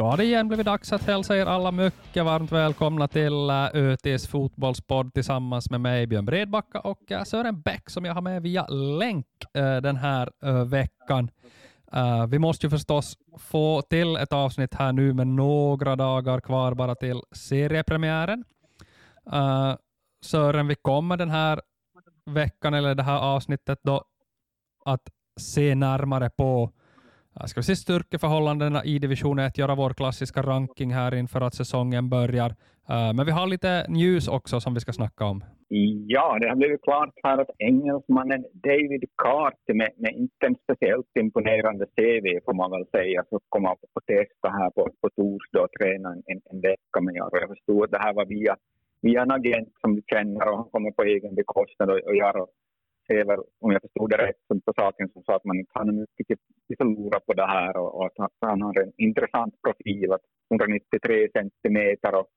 Då har det igen blivit dags att hälsa er alla mycket varmt välkomna till eh, ÖTs fotbollspodd tillsammans med mig, Björn Bredbacka och eh, Sören Bäck som jag har med via länk eh, den här veckan. vi måste ju förstås få till ett avsnitt här nu med några dagar kvar bara till seriepremiären. Sören, vi kommer den här veckan eller det här avsnittet då att se närmare på Äh, ska vi se styrkeförhållandena i division 1, göra vår klassiska ranking här inför att säsongen börjar. Äh, men vi har lite news också som vi ska snacka om. Ja, det har blivit klart här att engelsmannen David Cart med, med inte en speciellt imponerande CV får man väl säga, så kommer att testa här på, på torsdag och träna en, en vecka med Jarro. Jag förstod att det här var via, via en agent som du känner och han kommer på egen bekostnad och, och Jarro ser väl, om jag förstod det rätt på saken, som sa att man inte har mycket att förlora på det här och, och att han har en intressant profil, att 193 centimeter och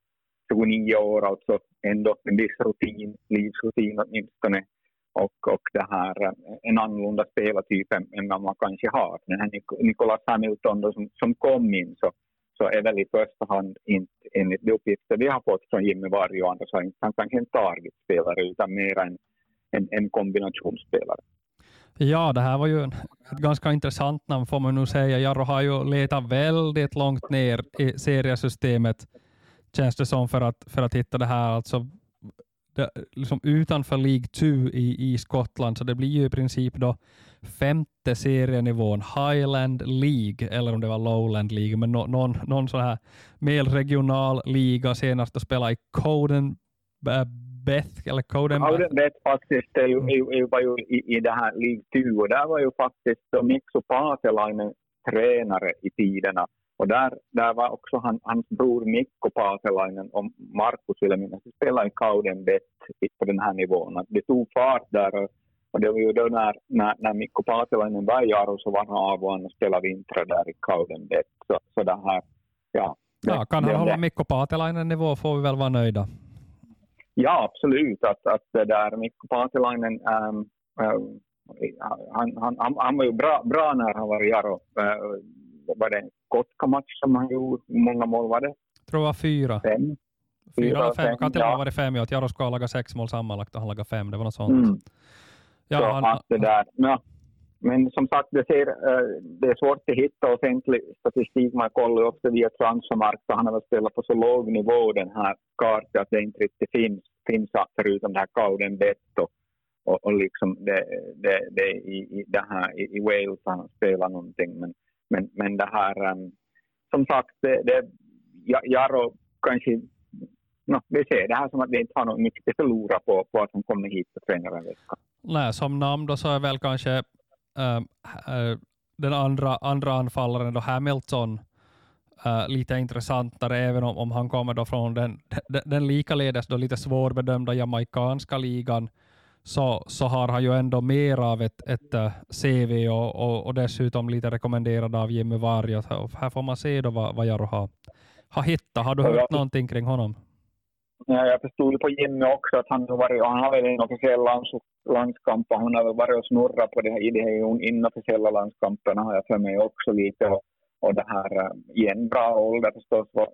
29 år, alltså ändå en viss rutin, livsrutin åtminstone. Och, och det här, en annorlunda spelartyp än, än vad man kanske har. Den här Nicolas Hamilton då, som, som kom in så, så är väl i första hand inte, enligt de uppgifter vi har fått från Jimmy Varg och andra, så har han kanske en targetspelare utan mer en en, en kombinationsspelare. Ja, det här var ju ett ganska intressant namn får man nog säga. Jarro har ju letat väldigt långt ner i seriesystemet, känns det som, för att, för att hitta det här. Alltså, det, liksom utanför League 2 i, i Skottland, så det blir ju i princip då femte serienivån, Highland League, eller om det var Lowland League, men no, någon, någon sån här mer regional liga senast att spela i Coden Beth, eller Coden Beth. Beth faktiskt är ju, är, var ju i, i det här League 2 och där var ju faktiskt Mikso Paatelainen tränare i tiderna. Och där, där var också han, hans bror Mikko Paatelainen och Markus Vilhelmina som spelade i Kauden Bet på den här nivån. Det tog fart där och, det var ju då när, när, när Mikko Paatelainen var i Jaro så var han av och spelade vintrar där i Kauden Bet. Så, så det här, ja. Ja, kan han hålla Mikko Paatelainen nivå får vi väl vara nöjda. Ja, absolut. Att, att det där Mikko Paasilainen, ähm, äh, han, han, han, han var ju bra, bra när han var i Jaro. Äh, var det en Kotka-match som han gjorde? Hur många mål var det? Jag tror det var fyra. Fem? Fyra eller fem. Kan till och med varit fem. Att Jaro skulle ha lagat sex mål sammanlagt och han lagade fem. Det var något sånt. Mm. Ja, Så han, att det där, ja, men som sagt, det, ser, eh, det är svårt att hitta offentlig statistik. Man kollar också via Transfermarkt, han har väl spelat på så låg nivå den här kartan att det inte riktigt finns, finns förutom det här Kauden Bett och, och, och liksom det, det, det, i, i, det här, i, i Wales han spelar någonting. Men, men, men det här, ehm, som sagt, det, det, Jaro kanske no, vi ser det här som att vi inte har något mycket att förlora på, på att han kommer hit och tränar en vecka. Nej, som namn då så är väl kanske äh, den andra, andra anfallaren, då Hamilton, äh, lite intressantare, även om, om han kommer då från den, den, den likaledes då lite svårbedömda jamaicanska ligan, så, så har han ju ändå mer av ett, ett uh, CV och, och, och, dessutom lite rekommenderad av Jimmy Varg. Här får man se då vad, vad Jaro har, har hittat. Har du hört någonting kring honom? Ja, jag förstod på Jimmy också att han, varit, han har väl en officiell lands, landskamper. Hon har väl varit och snurrat på det här, i de här inofficiella landskamperna har jag för mig också lite. Och, och det här eh, i en bra ålder förstås. Och,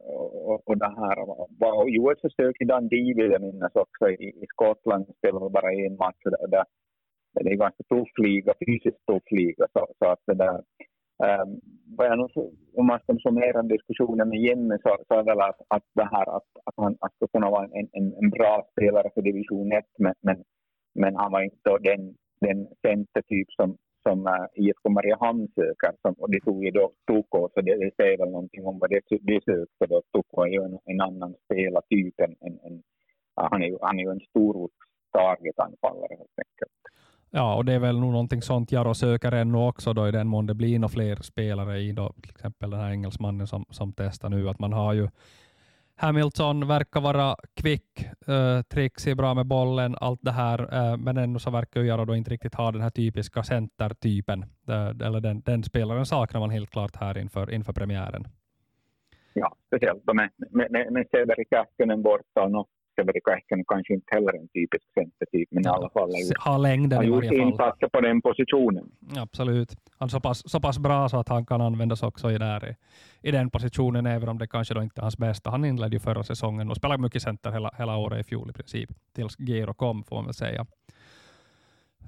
och, och det här var och gjorde ett försök i Dundee vill jag minnas också i, i Skottland. Spelade bara en match. Där, där, det, är ganska tuff liga, fysiskt tuff liga. Så, så att det där, ehm, Um, nog, om man ska summera diskussionen med Jimmy så, så är väl att, att det här att, att han att kunna vara en, en, en bra spelare för division 1 men, men, men han var inte den, den centertyp som, som uh, IFK Mariehamn söker. Som, och det tog ju då Toko, så det, det säger väl någonting om vad det, det sökte. Då. Toko är ju en, en annan spelartyp En, en, en, uh, han, är, han är ju en stor targetanfallare helt enkelt. Ja, och det är väl nog någonting sånt Jaro söker ännu också då i den mån det blir några fler spelare i då, till exempel den här engelsmannen som, som testar nu. Att man har ju Hamilton verkar vara kvick, uh, trixig, bra med bollen, allt det här, uh, men ändå så verkar Jaro då inte riktigt ha den här typiska centertypen. Uh, eller den, den spelaren saknar man helt klart här inför, inför premiären. Ja, speciellt med, med, med, Severi Kähkönen borta och Severi Kähkönen kanske inte heller en typisk centertyp, men ja, i alla fall har längden varje fall. insatser på den positionen. Absolut. Han är så pass, så pass bra så att han kan användas också i, där, i den positionen, även om det kanske då inte är hans bästa. Han inledde ju förra säsongen och spelade mycket center hela, hela året i fjol i princip, tills Gero kom får man väl säga.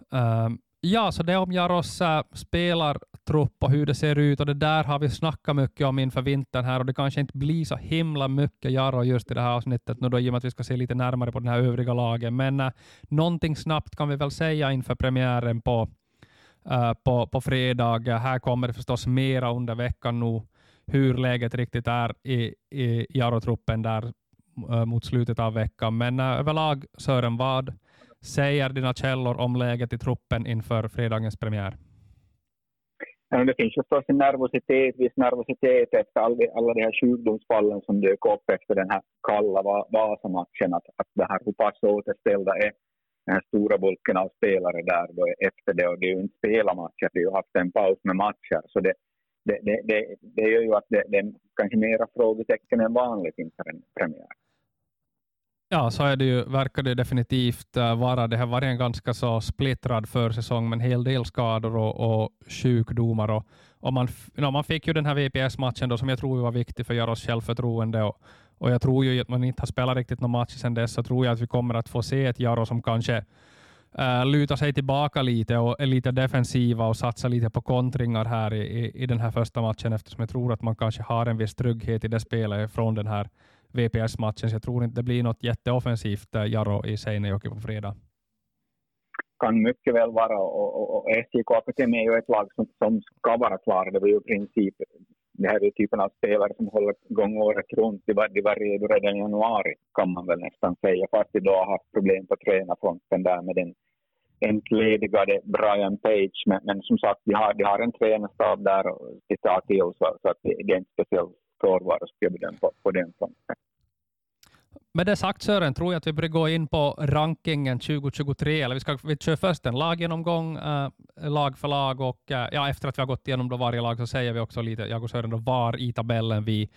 Um, Ja, så det är om Jaros spelartrupp och hur det ser ut och det där har vi snackat mycket om inför vintern här och det kanske inte blir så himla mycket Jaro just i det här avsnittet nu då i och med att vi ska se lite närmare på den här övriga lagen. Men äh, någonting snabbt kan vi väl säga inför premiären på, äh, på, på fredag. Här kommer det förstås mera under veckan nu hur läget riktigt är i, i Jaro-truppen där äh, mot slutet av veckan. Men äh, överlag Sören, vad säger dina källor om läget i truppen inför fredagens premiär? Ja, det finns förstås en nervositet, viss nervositet efter all, alla de här sjukdomsfallen som dök upp efter den här kalla Vasamatchen. Att, att det här hur pass återställda är den här stora bulken av spelare där då efter det. Och det är ju inte spelarmatcher, det har ju haft en paus med matcher. Så det, det, det, det, det gör ju att det, det är kanske mera frågetecken än vanligt inför en premiär. Ja, så är det ju, verkar det definitivt äh, vara. Det har varit en ganska så splittrad försäsong med en hel del skador och, och sjukdomar. Och, och man, no, man fick ju den här VPS-matchen som jag tror var viktig för Jaros självförtroende. Och, och jag tror ju att man inte har spelat riktigt någon match sedan dess, så tror jag att vi kommer att få se ett Jaro som kanske uh, lutar sig tillbaka lite och är lite defensiva och satsar lite på kontringar här i, i, i den här första matchen, eftersom jag tror att man kanske har en viss trygghet i det spelet från den här VPS-matchen, så jag tror inte det blir något jätteoffensivt eh, Jaro i Seinejoki på fredag. Kan mycket väl vara och, och, och SJK Akademi är ju ett lag som, som ska vara klara. Det var ju i princip det här är typen av spelare som håller igång året runt. De var, de var redo redan i januari kan man väl nästan säga, fast de då har haft problem på tränarfronten där med den entledigade Brian Page. Men, men, som sagt, de har, de har en tränarstab där att ta till så, så att det, det är inte speciellt frånvaro skulle jag bedöma på, på den fronten. Med det sagt Sören, tror jag att vi börjar gå in på rankingen 2023. Eller vi, ska, vi kör först en laggenomgång, äh, lag för lag, och äh, ja, efter att vi har gått igenom då varje lag så säger vi också lite, jag och Sören, då var i tabellen vi,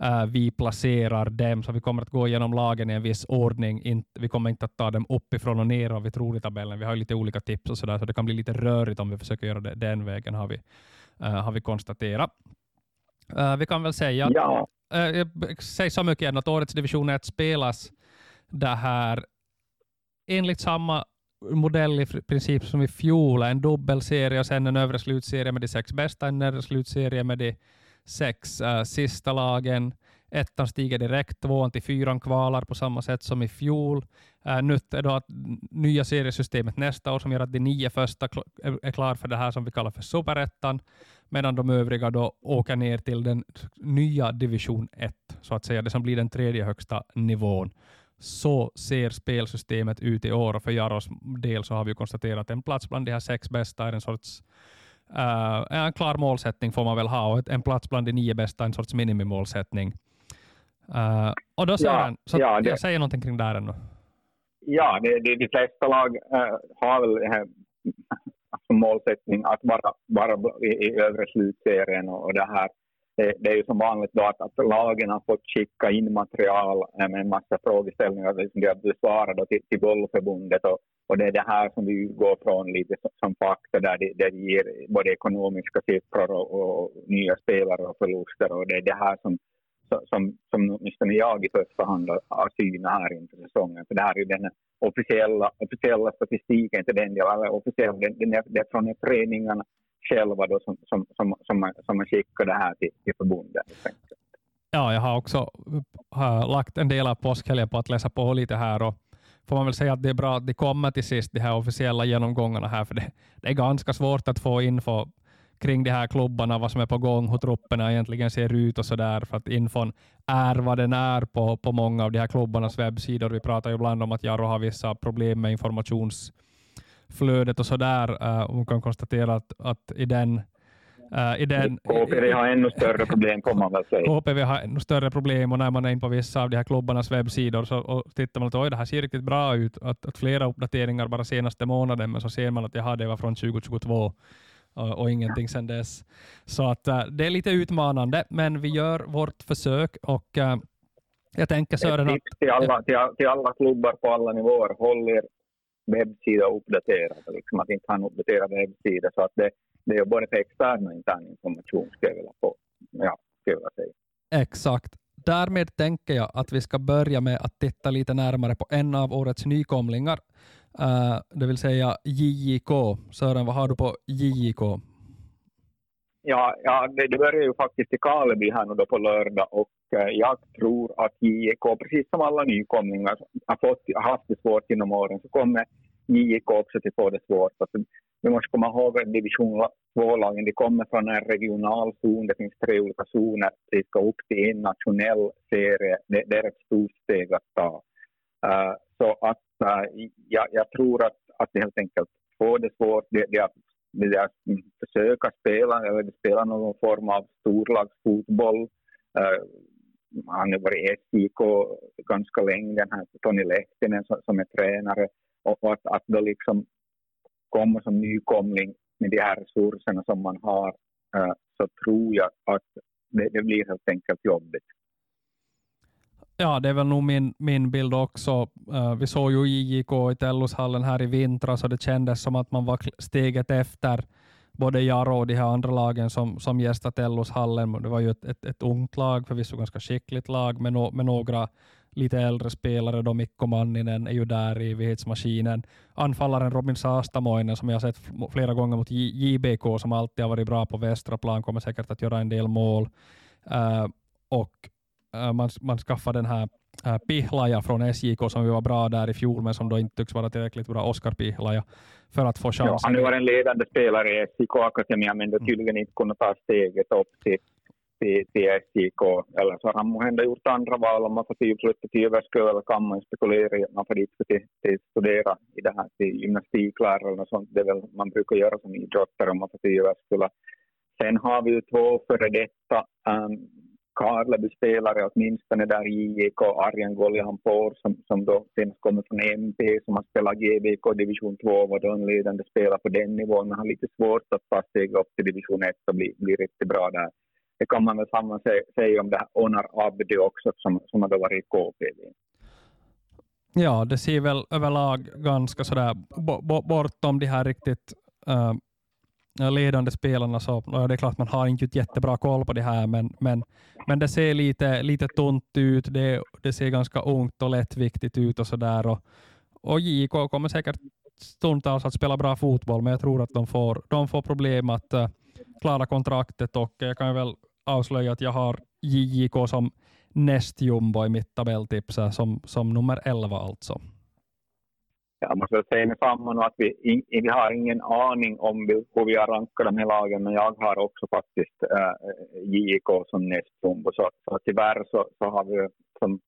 äh, vi placerar dem. Så vi kommer att gå igenom lagen i en viss ordning. In, vi kommer inte att ta dem uppifrån och ner vad vi tror i tabellen. Vi har lite olika tips och så där, så det kan bli lite rörigt om vi försöker göra det den vägen, har vi, har vi konstaterat. Uh, vi kan väl säga att, ja. uh, säg så mycket att årets division 1 spelas det här enligt samma modell i princip som i fjol, en dubbelserie och sen en övre slutserie med de sex bästa, en övre slutserie med de sex uh, sista lagen. Ettan stiger direkt, tvåan till fyran kvalar på samma sätt som i fjol. Uh, nytt är då att nya seriesystemet nästa år som gör att de nio första är klara för det här som vi kallar för superettan medan de övriga då åker ner till den nya division 1, så att säga, det som blir den tredje högsta nivån. Så ser spelsystemet ut i år och för Jaros del så har vi konstaterat att en plats bland de här sex bästa är en sorts uh, en klar målsättning får man väl ha och en plats bland de nio bästa är en sorts minimimålsättning. Uh, och då säger ja, han, så ja, det, jag säger någonting kring det här ännu. Ja, det, det, de flesta lag uh, har väl som målsättning att vara, vara i, i övre slutserien och, och det här. Det, det, är ju som vanligt då att, att lagen har fått skicka in material med en massa frågeställningar som de har besvarat då till, till Bollförbundet och, och det är det här som vi går från lite som, som fakta där det, det ger både ekonomiska siffror och, och, nya spelare och förluster och det är det här som som, som åtminstone jag i första hand har synat här inför säsongen. För det här är ju den officiella, officiella statistiken, inte den delen, officiell, den, den är, det är från träningarna själva då som, som, som, som, man, som man skickar det här till, till förbundet. Ja, jag har också har lagt en del av påskhelgen på att läsa på lite här och får man väl säga att det är bra att de kommer till sist, de här officiella genomgångarna här, för det, det är ganska svårt att få info kring de här klubbarna, vad som är på gång, hur trupperna egentligen ser ut och så där, för att infon är vad den är på, på många av de här klubbarnas webbsidor. Vi pratar ju ibland om att Jaro har vissa problem med informationsflödet och så där. Uh, man kan konstatera att, att i den Uh, i den, KPV har ännu större problem får man väl säga. KPV har ännu större problem och när man är in på vissa av de här klubbarnas webbsidor så och tittar man att oj, det här ser riktigt bra ut, att, att flera uppdateringar bara senaste månaden, men så ser man att jaha, det var från 2022 och, och ingenting sedan dess. Så att uh, det är lite utmanande, men vi gör vårt försök och uh, Jag tänker Sören att... Till alla, till, till alla klubbar på alla nivåer, håll er webbsida uppdaterad. Liksom att inte ha en uppdaterad webbsida. Så att det, det är både för extern och intern information, skulle jag vilja, på, ja, skulle jag vilja säga. Exakt. Därmed tänker jag att vi ska börja med att titta lite närmare på en av årets nykomlingar, uh, det vill säga JJK. Sören, vad har du på JJK? Ja, ja det, det börjar ju faktiskt i Karleby här nu då på lördag och eh, jag tror att JJK, precis som alla nykomlingar har, fått, haft det svårt inom åren, så kommer JJK också att få det svårt. Alltså, vi måste komma ihåg att division 2-lagen de kommer från en regional zon. Det finns tre olika zoner. De ska upp till en nationell serie. Det, det är ett stort steg att ta. Uh, så att jag, jag, tror att, att det helt enkelt får det svårt. Det, det, det de försöka spela, eller spela någon form av storlagsfotboll. Eh, uh, han har varit i SJK ganska länge, den här Tony Lehtinen som, som är tränare. Och att, att då liksom komma som nykomling med de här resurserna som man har uh, så tror jag att det, det blir helt enkelt jobbigt. Ja, det är väl nog min, min bild också. Uh, vi såg ju IJK i Tellushallen här i vintras och det kändes som att man var steget efter både Jaro och de här andra lagen som, som gästade Tellushallen. Det var ju ett, ett, ett ungt lag, förvisso ganska skickligt lag, med, no, med några lite äldre spelare. Då Mikko Manninen är ju där i evighetsmaskinen. Anfallaren Robin Saastamoinen som jag sett flera gånger mot JBK som alltid har varit bra på västra plan kommer säkert att göra en del mål. Uh, och man, man skaffar den här uh, Pihlaja från SJK som vi var bra där i fjol men som då inte tycks vara tillräckligt bra, Oskar Pihlaja, för att få chansen. Ja, han var en ledande spelare i SJK Akademin men det mm. tydligen inte kunnat ta steget upp till till, till SJK. Eller så har han måhända gjort andra val om man får tid flytta till Jyväskylä kan man spekulera i att man får dit till, till studera i det här till gymnastiklärare och sånt. Det är väl man brukar göra som idrottare om man får till Jyväskylä. Sen har vi ju två före detta um, Karleby-spelare, åtminstone där i JK, Arjen Goljanpour som, som då senast kommer från MP, som har spelat GBK division 2 var då en ledande spelare på den nivån, men har lite svårt att ta steg upp till division 1 och bli, bli riktigt bra där det kan man väl samma säga om det här Onar Abdi också, som, som har varit i KPV. Ja, det ser väl överlag ganska sådär bortom de här riktigt uh, ledande spelarna så ja, det är klart man har inte jättebra koll på det här, men, men, men det ser lite, lite tunt ut. Det, det ser ganska ungt och lättviktigt ut och sådär. Och, och JK kommer säkert stundtals att spela bra fotboll, men jag tror att de får, de får problem att uh, klara kontraktet och jag kan väl avslöja att jag har JJK som näst jumbo i mitt tabelltips, som, som nummer 11 alltså. Jag måste säga med samma att vi, vi har ingen aning om hur vi har rankat de här lagen, men jag har också faktiskt äh, äh JIK som näst jumbo. Så, så tyvärr så, så har vi som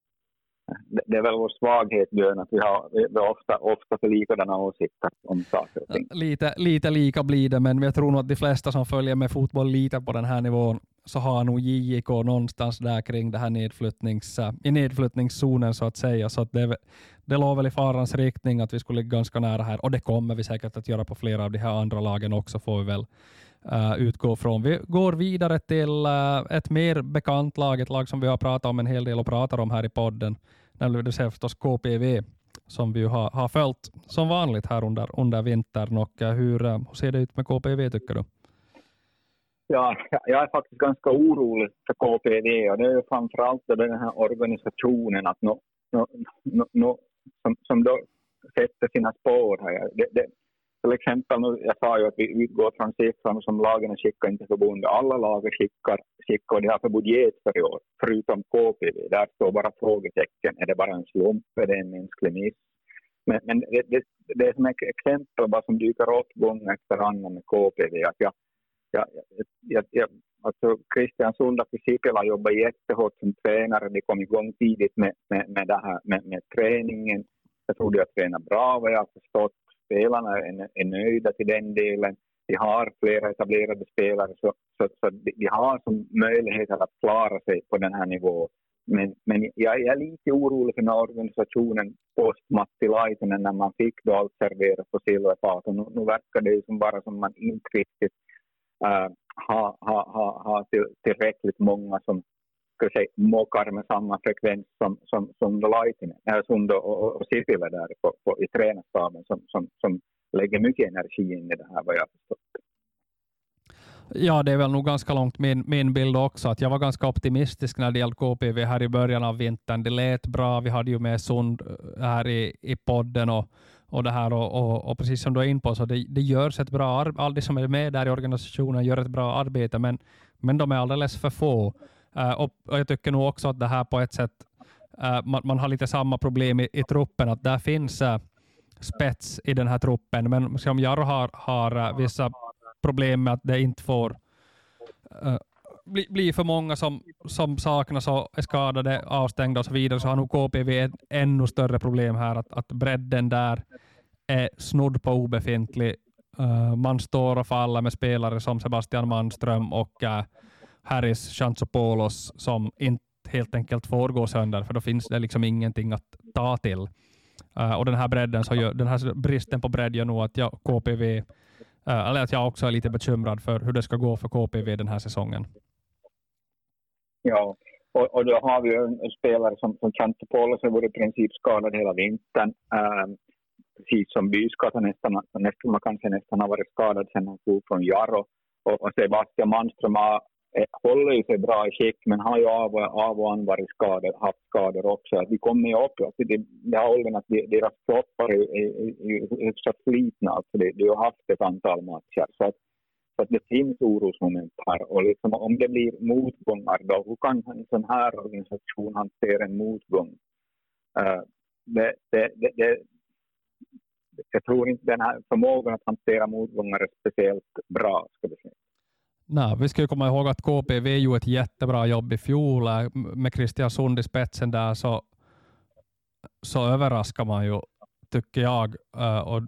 det är väl vår svaghet, Björn, att vi har, vi har ofta, ofta för likadana åsikter om saker och ting. Lite, lite lika blir det, men jag tror nog att de flesta som följer med fotboll lite på den här nivån så har nog JJK någonstans där kring det här nedflyttnings, eh, i nedflyttningszonen så att säga. Så att det, det låg väl i farans riktning att vi skulle ligga ganska nära här och det kommer vi säkert att göra på flera av de här andra lagen också får vi väl uh, utgå från. Vi går vidare till uh, ett mer bekant lag, ett lag som vi har pratat om en hel del och pratar om här i podden eller Det är förstås KPV som vi har, har följt som vanligt här under, under vintern. Och, eh, hur, eh, hur ser det ut med KPV tycker du? Ja, jag är faktiskt ganska orolig för KPV och det är framförallt den här organisationen att no, no, no, no, som, som då sätter sina spår här. Det, det, till exempel, nu, jag sa ju att vi utgår från siffrorna som lagen skickar in till förbundet. Alla lag skickar, skickar och de för budget för i år, förutom KPV. Där står bara frågetecken. Är det bara en slump? Är det en mänsklig miss? Men, men det, det, det är som ett exempel bara som dyker upp gång efter annan med KPV. Att jag, jag, jag, jag, alltså Christian Sunda Fysikela jobbar jättehårt som tränare. De kom igång tidigt med, med, med, det här, med, med träningen. Jag tror de har tränat bra vad jag har förstått. Spelarna är, är nöjda till den delen. De har flera etablerade spelare så, så, så de, de har som möjligheter att klara sig på den här nivån. Men, men jag, är lite orolig för den här organisationen post Matti Laitinen när man fick då allt serverat på silverfat. Nu, nu verkar det som bara som man inte riktigt äh, uh, ha, ha, ha, ha tillräckligt många som ska säga, mockar med samma frekvens som, som, som Lightning, äh, Sund och, och, Sipilä där på, på, i tränarstaben som, som, som lägger mycket energi in i det här vad jag förstått. Ja, det är väl nog ganska långt min, min bild också. Att jag var ganska optimistisk när det gällde KPV här i början av vintern. Det lät bra. Vi hade ju med Sund äh, här i, i podden och, och det här och, och, och precis som du är in på så det, det görs ett bra arbete. Alla som är med där i organisationen gör ett bra arbete, men, men de är alldeles för få. Eh, och, jag tycker nog också att det här på ett sätt, eh, man, man, har lite samma problem i, i truppen, att där finns eh, spets i den här truppen, men som Jarro har, har vissa problem med att det inte får bli, bli för många som, som saknas och är skadade, avstängda och så vidare, så har nog KPV ett ännu större problem här, att, att bredden där är snudd på obefintlig. Uh, man står och faller med spelare som Sebastian Manström och uh, Harris Chantzopoulos som inte helt enkelt får gå sönder, för då finns det liksom ingenting att ta till. Uh, och den här bredden, så gör, den här bristen på bredd gör nog att jag, KPV, uh, eh, eller att jag också är lite bekymrad för hur det ska gå för KPV den här säsongen. Ja, och, och då har vi en, en spelare som, som Chantsopoulos som varit i princip skadad hela vintern. Uh, precis som Byskata nästan, nästan, man kanske nästan har varit skadad sen han tog från Jaro. Och, och Sebastian Manström har Eh, håller ju sig bra i skick, men har ju av, av och an varit skador, haft skador också. Att vi kommer ju upp alltså det, det har åldern att deras kroppar är, är, hyfsat slitna. Alltså de, de har haft ett antal matcher. Så att, så att det finns orosmoment här. Och liksom, om det blir motgångar, då, hur kan en sån här organisation hantera en motgång? Uh, det, det, det, jag tror inte den här förmågan att hantera motgångar är speciellt bra. Ska vi säga. Nej, vi ska ju komma ihåg att KPV gjorde ett jättebra jobb i fjol äh, med Christian Sund i spetsen där så, så överraskar man ju, tycker jag. Äh, och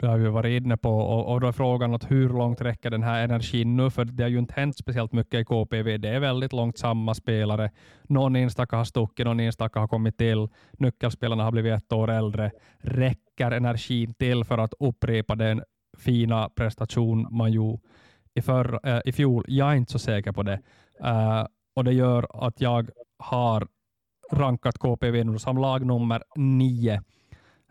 det har vi varit inne på. Och, och då är frågan att hur långt räcker den här energin nu? För det har ju inte hänt speciellt mycket i KPV. Det är väldigt långt samma spelare. Någon enstaka har stuckit, någon enstaka har kommit till. Nyckelspelarna har blivit ett år äldre. Räcker energin till för att upprepa den fina prestation man gjorde i, för, äh, eh, i fjol. Jag är inte så säker på det. Uh, och Det gör att jag har rankat KPV nu som lag nummer nio.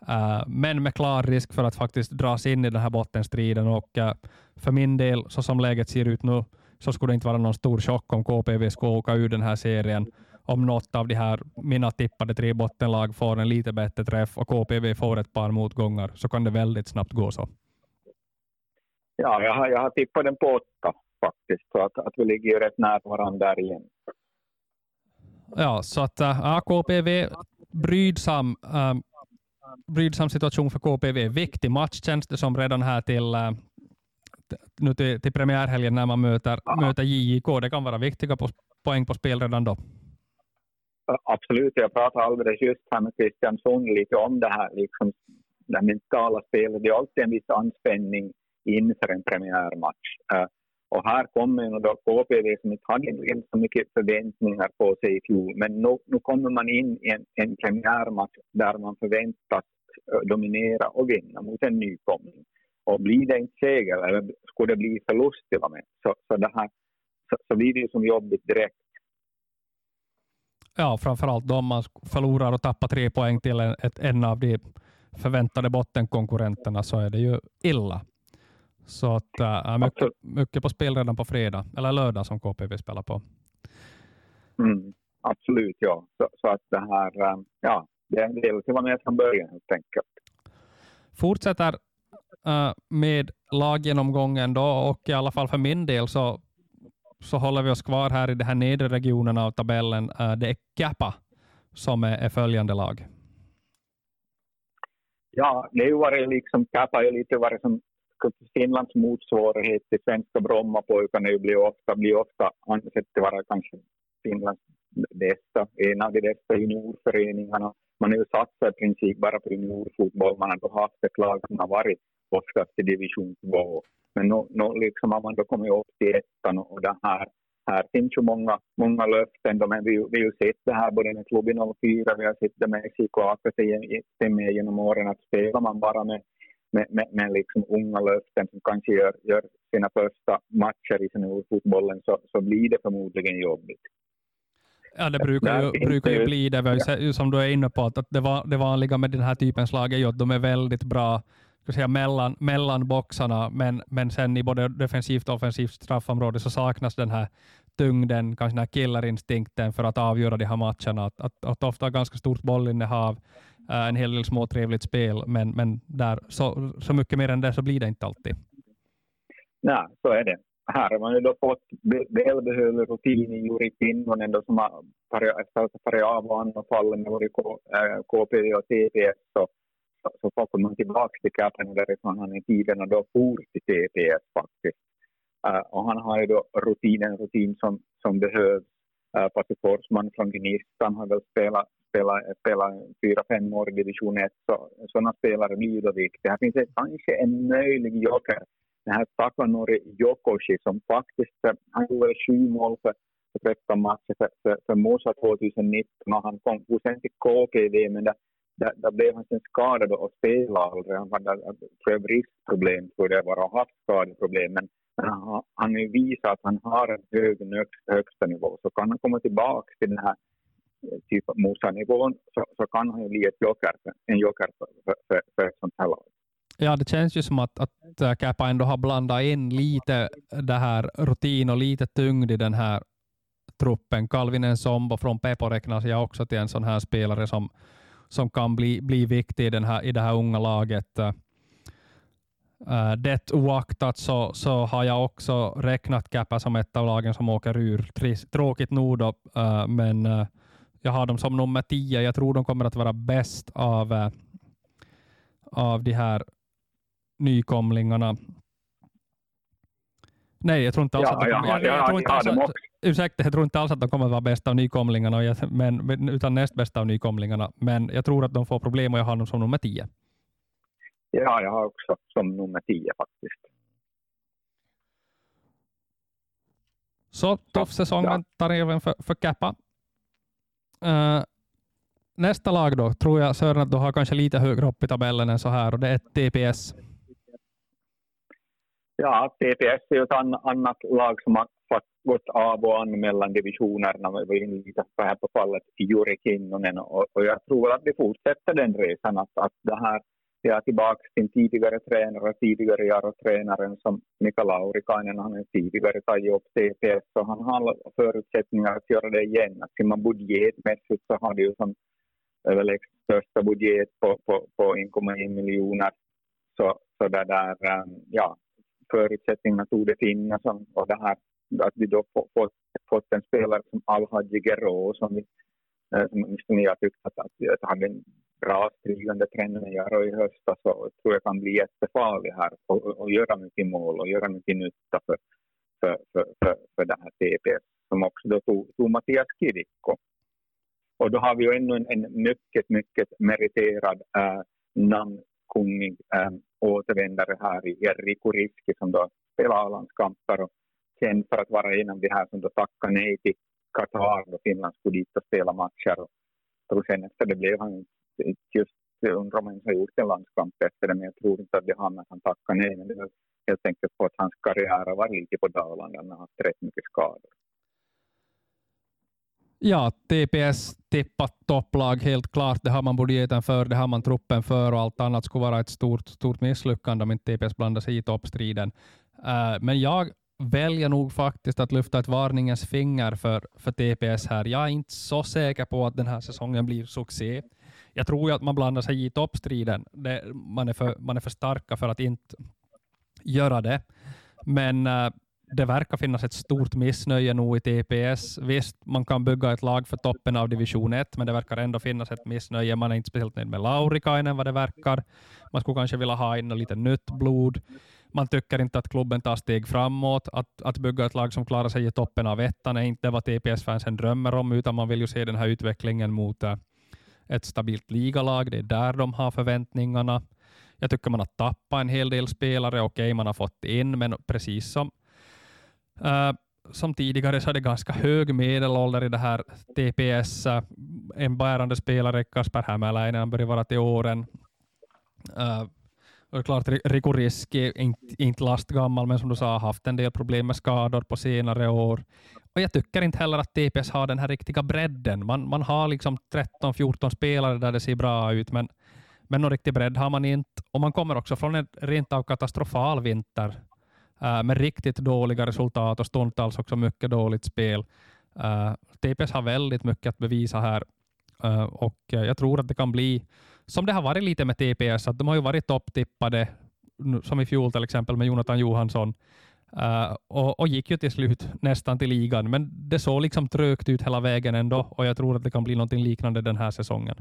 Uh, men med klar risk för att faktiskt dras in i den här bottenstriden. Och, uh, för min del, så som läget ser ut nu, så skulle det inte vara någon stor chock om KPV skulle åka ur den här serien. Om något av de här mina tippade tre bottenlag får en lite bättre träff och KPV får ett par motgångar, så kan det väldigt snabbt gå så. Ja, jag har, jag har tippat den på åtta faktiskt, så att, att vi ligger rätt nära varandra där igen. Ja, så att äh, KPV brydsam, äh, brydsam situation för KPV. Viktig match känns det som redan här till, äh, nu till, till premiärhelgen när man möter, ja. möter JIK. Det kan vara viktiga på, poäng på spel redan då. Absolut, jag pratade alldeles just här med Christian Sund lite om det här, liksom, det mentala spelet. Det är alltid en viss anspänning inför en premiärmatch. Uh, och här kommer ju då KPV som inte hade så mycket förväntningar på sig i fjol, men nu, nu kommer man in i en, en premiärmatch där man förväntas eh, dominera och vinna mot en nykomling. Och blir det inte seger, eller skulle det bli förlust till och med, så, så, det här, så, så blir det ju som jobbigt direkt. Ja, framförallt om man förlorar och tappar tre poäng till en, ett, en av de förväntade bottenkonkurrenterna så är det ju illa. Så att, äh, mycket, mycket på spel redan på fredag, eller lördag som KPV spelar på. Mm, absolut, ja. Så, så, att det här, äh, ja, det är en del till vara med från början helt enkelt. Fortsätter äh, med laggenomgången då och i alla fall för min del så, så håller vi oss kvar här i den här nedre regionen av tabellen. Äh, det är Kappa som är, är följande lag. Ja, det har ju varit liksom, Kappa har ju lite varit som Finlands motsvarighet till svenska Brommapojkarna blir ofta, blir ofta ansett vara kanske Finlands bästa, en av de bästa juniorföreningarna. Man har ju satsat i princip bara på juniorfotboll. Man har då haft ett lag som har varit oftast i division 2. Men nu, nu liksom har man då kommit upp till ettan och det här, här finns ju många, många löften. Men vi, vi har ju sett det här både med klubben 04, vi har sett det med SIK APC genom åren att spelar man bara med med, med, med liksom unga löften som kanske gör, gör sina första matcher i seniorfotbollen så, så blir det förmodligen jobbigt. Ja, det brukar ju, brukar ju bli det, som du är inne på, att det, var, det vanliga med den här typens lag är ju att de är väldigt bra ska säga, mellan, mellan boxarna, men, men sen i både defensivt och offensivt straffområde så saknas den här tyngden, kanske den här killerinstinkten för att avgöra de här matcherna. Att, att, att ofta ganska stort bollinnehav, Eh, en hel del småtrevligt spel, men, men där, så, så mycket mer än det så blir det inte alltid. Nej, så är det. Här har man ju då fått välbehövlig rutin i Juri Kinnunen som har tagit av och an och fallit med både KP eh, och TPS. Så, så, så man tillbaka till Capen därifrån han i tiden och då for till TPS faktiskt. Uh, och han har ju då rutinen, rutin som, som behövs. Äh, Patrik Forsman från Gnistan har väl spelat, spelat, spelat fyra, fem år i division 1, så sådana spelare blir då viktiga. Här finns det kanske en möjlig joker, den här Takanori Jokoshi som faktiskt, eh, han gjorde sju mål för, för 13 matcher för, för, för Mosa 2019 och han kom sen till KPV, men där, där, där blev han sen skadad och spelade aldrig. Han hade bristproblem, tror jag var, och haft skadeproblem, men han, han visar att han har en hög högsta nivå. Så kan han komma tillbaka till den här eh, typ Mosa-nivån så, så kan han ju bli ett joker, en joker för, för, för, ett sånt här lag. Ja, det känns ju som att, att äh, Käpä ändå har blandat in lite det här rutin och lite tyngd i den här truppen. Kalvinen Sombo från Pepo räknas jag också till en sån här spelare som, som kan bli, bli viktig i, den här, i det här unga laget. Uh, det oaktat så, så har jag också räknat Kappa som ett av lagen som åker ur. Tråkigt nog då, uh, men uh, jag har dem som nummer tio. Jag tror de kommer att vara bäst av, av de här nykomlingarna. Nej, jag tror inte alls att de kommer, jag, tror inte alls att, ursäkta, jag tror inte alls att de kommer att vara bäst av nykomlingarna, men, utan näst bästa av nykomlingarna. Men jag tror att de får problem och jag har dem som nummer tio. Ja, jag har också som nummer tio faktiskt. Så tuff säsongen ja. tar även för, för Kappa. Uh, nästa lag då, tror jag Sören att du har kanske lite högre upp i tabellen än så här och det är TPS. Ja, TPS är ju ett annat lag som har gått av och an mellan divisionerna. Vi var inne lite här på fallet Juri Kinnunen och, och jag tror att vi fortsätter den resan. Att, att det här jag är tillbaka sin tidigare tränare, tidigare Jaro-tränaren som Mika Laurikainen. Han har tidigare tagit upp TPS så han har förutsättningar att göra det igen. Att ser man budgetmässigt så har det ju som överlägset största budget på, på, på 1,1 miljoner. Så, så där, där, ja, förutsättningarna tog det finnas och det här att vi då fått, fått en spelare som Alhaji Gero som vi Eh, åtminstone jag tyckte att, att, att hade en bra stigande trenden gör i höstas så tror jag kan bli jättefarlig här och, och göra mycket mål och göra mycket nytta för, för, för, för, för den här TP som också då tog, tog Mattias Kirikko. Och då har vi ju ännu en, en mycket, mycket meriterad äh, namnkunnig äh, återvändare här i Riku Riski som då spelar A-landskamper och känd för att vara en av de här som då tackade nej till Qatar och Finland skulle dit och spela matcher. Och, och sen efter det blev han just undrar om han har gjort en landskamp efter det, men jag tror inte att det har med att han tackar nej. Men det är helt enkelt på att hans karriär har varit lite på Dalarna, han har haft rätt mycket skador. Ja, TPS tippat topplag helt klart. Det har man budgeten för, det har man truppen för och allt annat skulle vara ett stort, stort misslyckande om inte TPS blandar sig i toppstriden. Uh, men jag väljer nog faktiskt att lyfta ett varningens finger för, för TPS här. Jag är inte så säker på att den här säsongen blir succé. Jag tror ju att man blandar sig i toppstriden. Det, man, är för, man är för starka för att inte göra det. Men äh, det verkar finnas ett stort missnöje nog i TPS. Visst, man kan bygga ett lag för toppen av division 1, men det verkar ändå finnas ett missnöje. Man är inte speciellt nöjd med Laurikainen vad det verkar. Man skulle kanske vilja ha in lite nytt blod. Man tycker inte att klubben tar steg framåt. Att, att bygga ett lag som klarar sig i toppen av ettan är inte vad TPS-fansen drömmer om, utan man vill ju se den här utvecklingen mot eh, ett stabilt ligalag. Det är där de har förväntningarna. Jag tycker man har tappat en hel del spelare. Okej, okay, man har fått in, men precis som, uh, som tidigare så är det ganska hög medelålder i det här TPS. Eh, en bärande spelare, Kasper Hämäläinen, börjar vara till åren. Uh, och klart, Riku Riski är inte, inte lastgammal, men som du sa, har haft en del problem med skador på senare år. Och jag tycker inte heller att TPS har den här riktiga bredden. Man, man har liksom 13-14 spelare där det ser bra ut, men, men någon riktig bredd har man inte. Och man kommer också från en rent av katastrofal vinter äh, med riktigt dåliga resultat och stundtals också mycket dåligt spel. Eh, äh, TPS har väldigt mycket att bevisa här äh, och jag tror att det kan bli som det har varit lite med TPS, att de har ju varit topptippade, som i fjol till exempel med Jonathan Johansson, Uh, och, och, gick ju till slut nästan till ligan, men det såg liksom trögt ut hela vägen ändå och jag tror att det kan bli något liknande den här säsongen.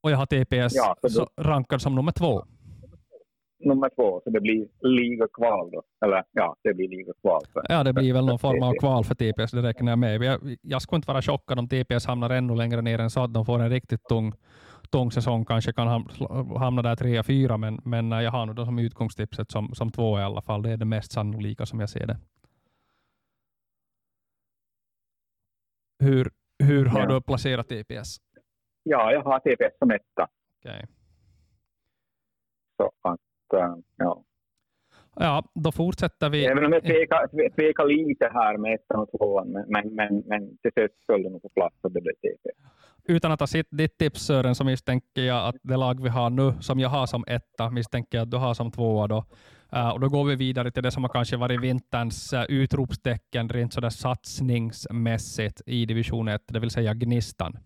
Och jag har TPS ja, rankad som nummer två. Nummer två, så det blir ligakval då? Eller ja, det blir ligakval. Ja, det blir väl någon form av kval för TPS, det räknar jag med. Jag, jag skulle inte vara chockad om TPS hamnar ännu längre ner än så att de får en riktigt tung tung säsong kanske kan hamna där trea, fyra, men, men jag har nog som utgångstipset som, som två i alla fall. Det är det mest sannolika som jag ser det. Hur, hur har ja. du placerat TPS? Ja, jag har TPS som etta. Okay. Så att, ja. Ja, då fortsätter vi. Även om jag tvekar, tvekar lite här med ettan och tvåan, men, men, men, till slut föll det nog på plats och det blev TPS utan att ha sett ditt tips Sören, så misstänker jag att det lag vi har nu, som jag har som etta, misstänker jag att du har som tvåa. Då. Uh, och då går vi vidare till det som har kanske varit vinterns uh, utropstecken rent sådär satsningsmässigt i division 1, det vill säga Gnistan.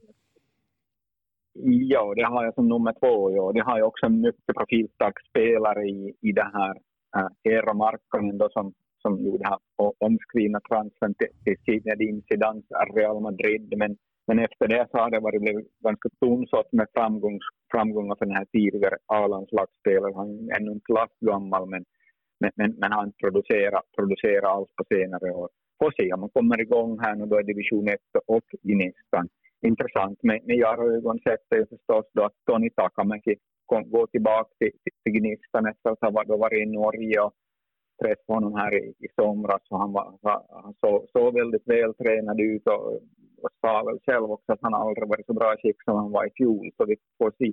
Ja, det har jag som nummer två. Ja. Det har jag också en mycket profilstark spelare i, i det här. äh, Eero Markkanen då, som, som gjorde här omskrivna transfern till, till Zinedine Zidane, Real Madrid. Men men efter det så har det varit blivit ganska tunnsått med framgångs, framgångar för den här tidigare A-landslagsspelaren. Han är ännu inte lastgammal men, men, men, men han producerar, producerar allt på senare år. Får se om man kommer igång här nu då i division 1 och i nästan. Intressant med, med har ögon sett är förstås då att Toni Takamäki går tillbaka till, till, till Gnistan efter att ha varit i Norge och träffade honom här i, i somras och han, var, han såg, så väldigt vältränad ut och, och sa väl själv också att han aldrig varit så bra i skick som han var i fjol. Så vi får se,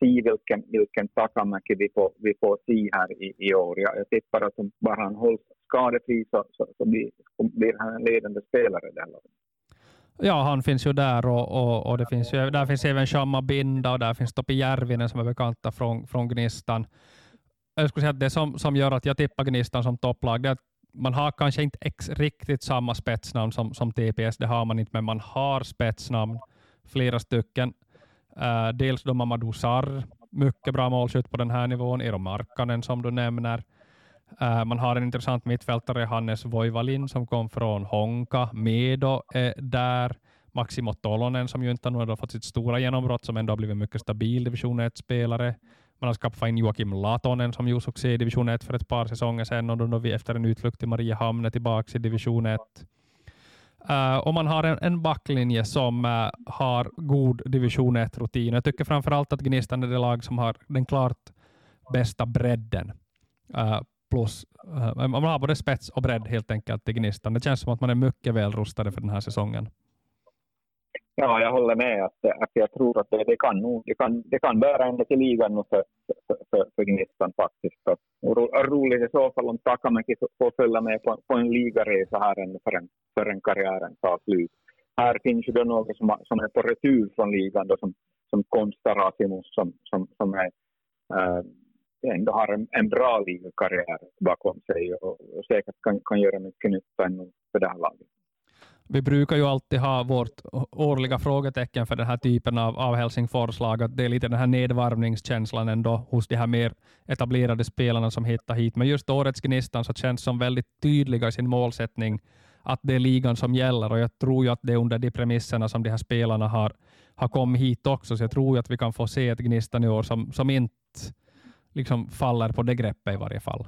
se vilken, vilken Takamäki vi får, vi får se här i, i år. Jag, jag tippar att om bara han hålls skadefri så, så, så blir, blir han en ledande spelare där. Ja, han finns ju där och, och, och det finns ju, där finns även Shamma Binda och där finns Topi Järvinen som är bekanta från, från Gnistan jag skulle säga att det som, som gör att jag tippar Gnistan som topplag, det är att man har kanske inte ex, riktigt samma spetsnamn som, som TPS, det har man inte, men man har spetsnamn, flera stycken. Uh, dels då Mamadou Sarr, mycket bra målskytt på den här nivån, Eero Markkanen som du nämner. Äh, man har en intressant mittfältare, Hannes Voivalin, som kom från Honka. Medo är där. Maximo Tolonen, som ju inte har fått sitt stora genombrott, som ändå har blivit mycket stabil division 1-spelare. Man har skaffat in Joakim Latonen som gjorde succé i division 1 för ett par säsonger sedan och då vi efter en utflykt till Mariehamn är tillbaka i division 1. Uh, äh, och man har en, en backlinje som uh, har god division 1-rutin. Jag tycker framförallt att Gnistan är det lag som har den klart bästa bredden. Uh, plus, eh, man har både spets och bredd helt enkelt i Gnistan. Det känns som att man är mycket väl rustade för den här säsongen. Ja, jag håller med. Att, att jag tror att det, det, kan, nog, det, kan, det kan bära ända till ligan för, för, för, för Gnistan faktiskt. Och ro, roligt i så fall om Takamäki får följa med på, på en ligaresa här ända förrän, förrän karriären tar slut. Här finns ju då några som, som är på retur från ligan, då, som, som Konsta som, som, som är, äh, ändå har en, en bra ligakarriär bakom sig och, och säkert kan, kan göra mycket nytta för det här laget. Vi brukar ju alltid ha vårt årliga frågetecken för den här typen av, av Helsingforslag. Att det är lite den här nedvarvningskänslan ändå hos de här mer etablerade spelarna som hittar hit. Men just årets Gnistan så känns som väldigt tydliga i sin målsättning att det är ligan som gäller och jag tror ju att det är under de premisserna som de här spelarna har, har kommit hit också. Så jag tror ju att vi kan få se ett Gnistan i år som, som inte liksom faller på det greppet i varje fall.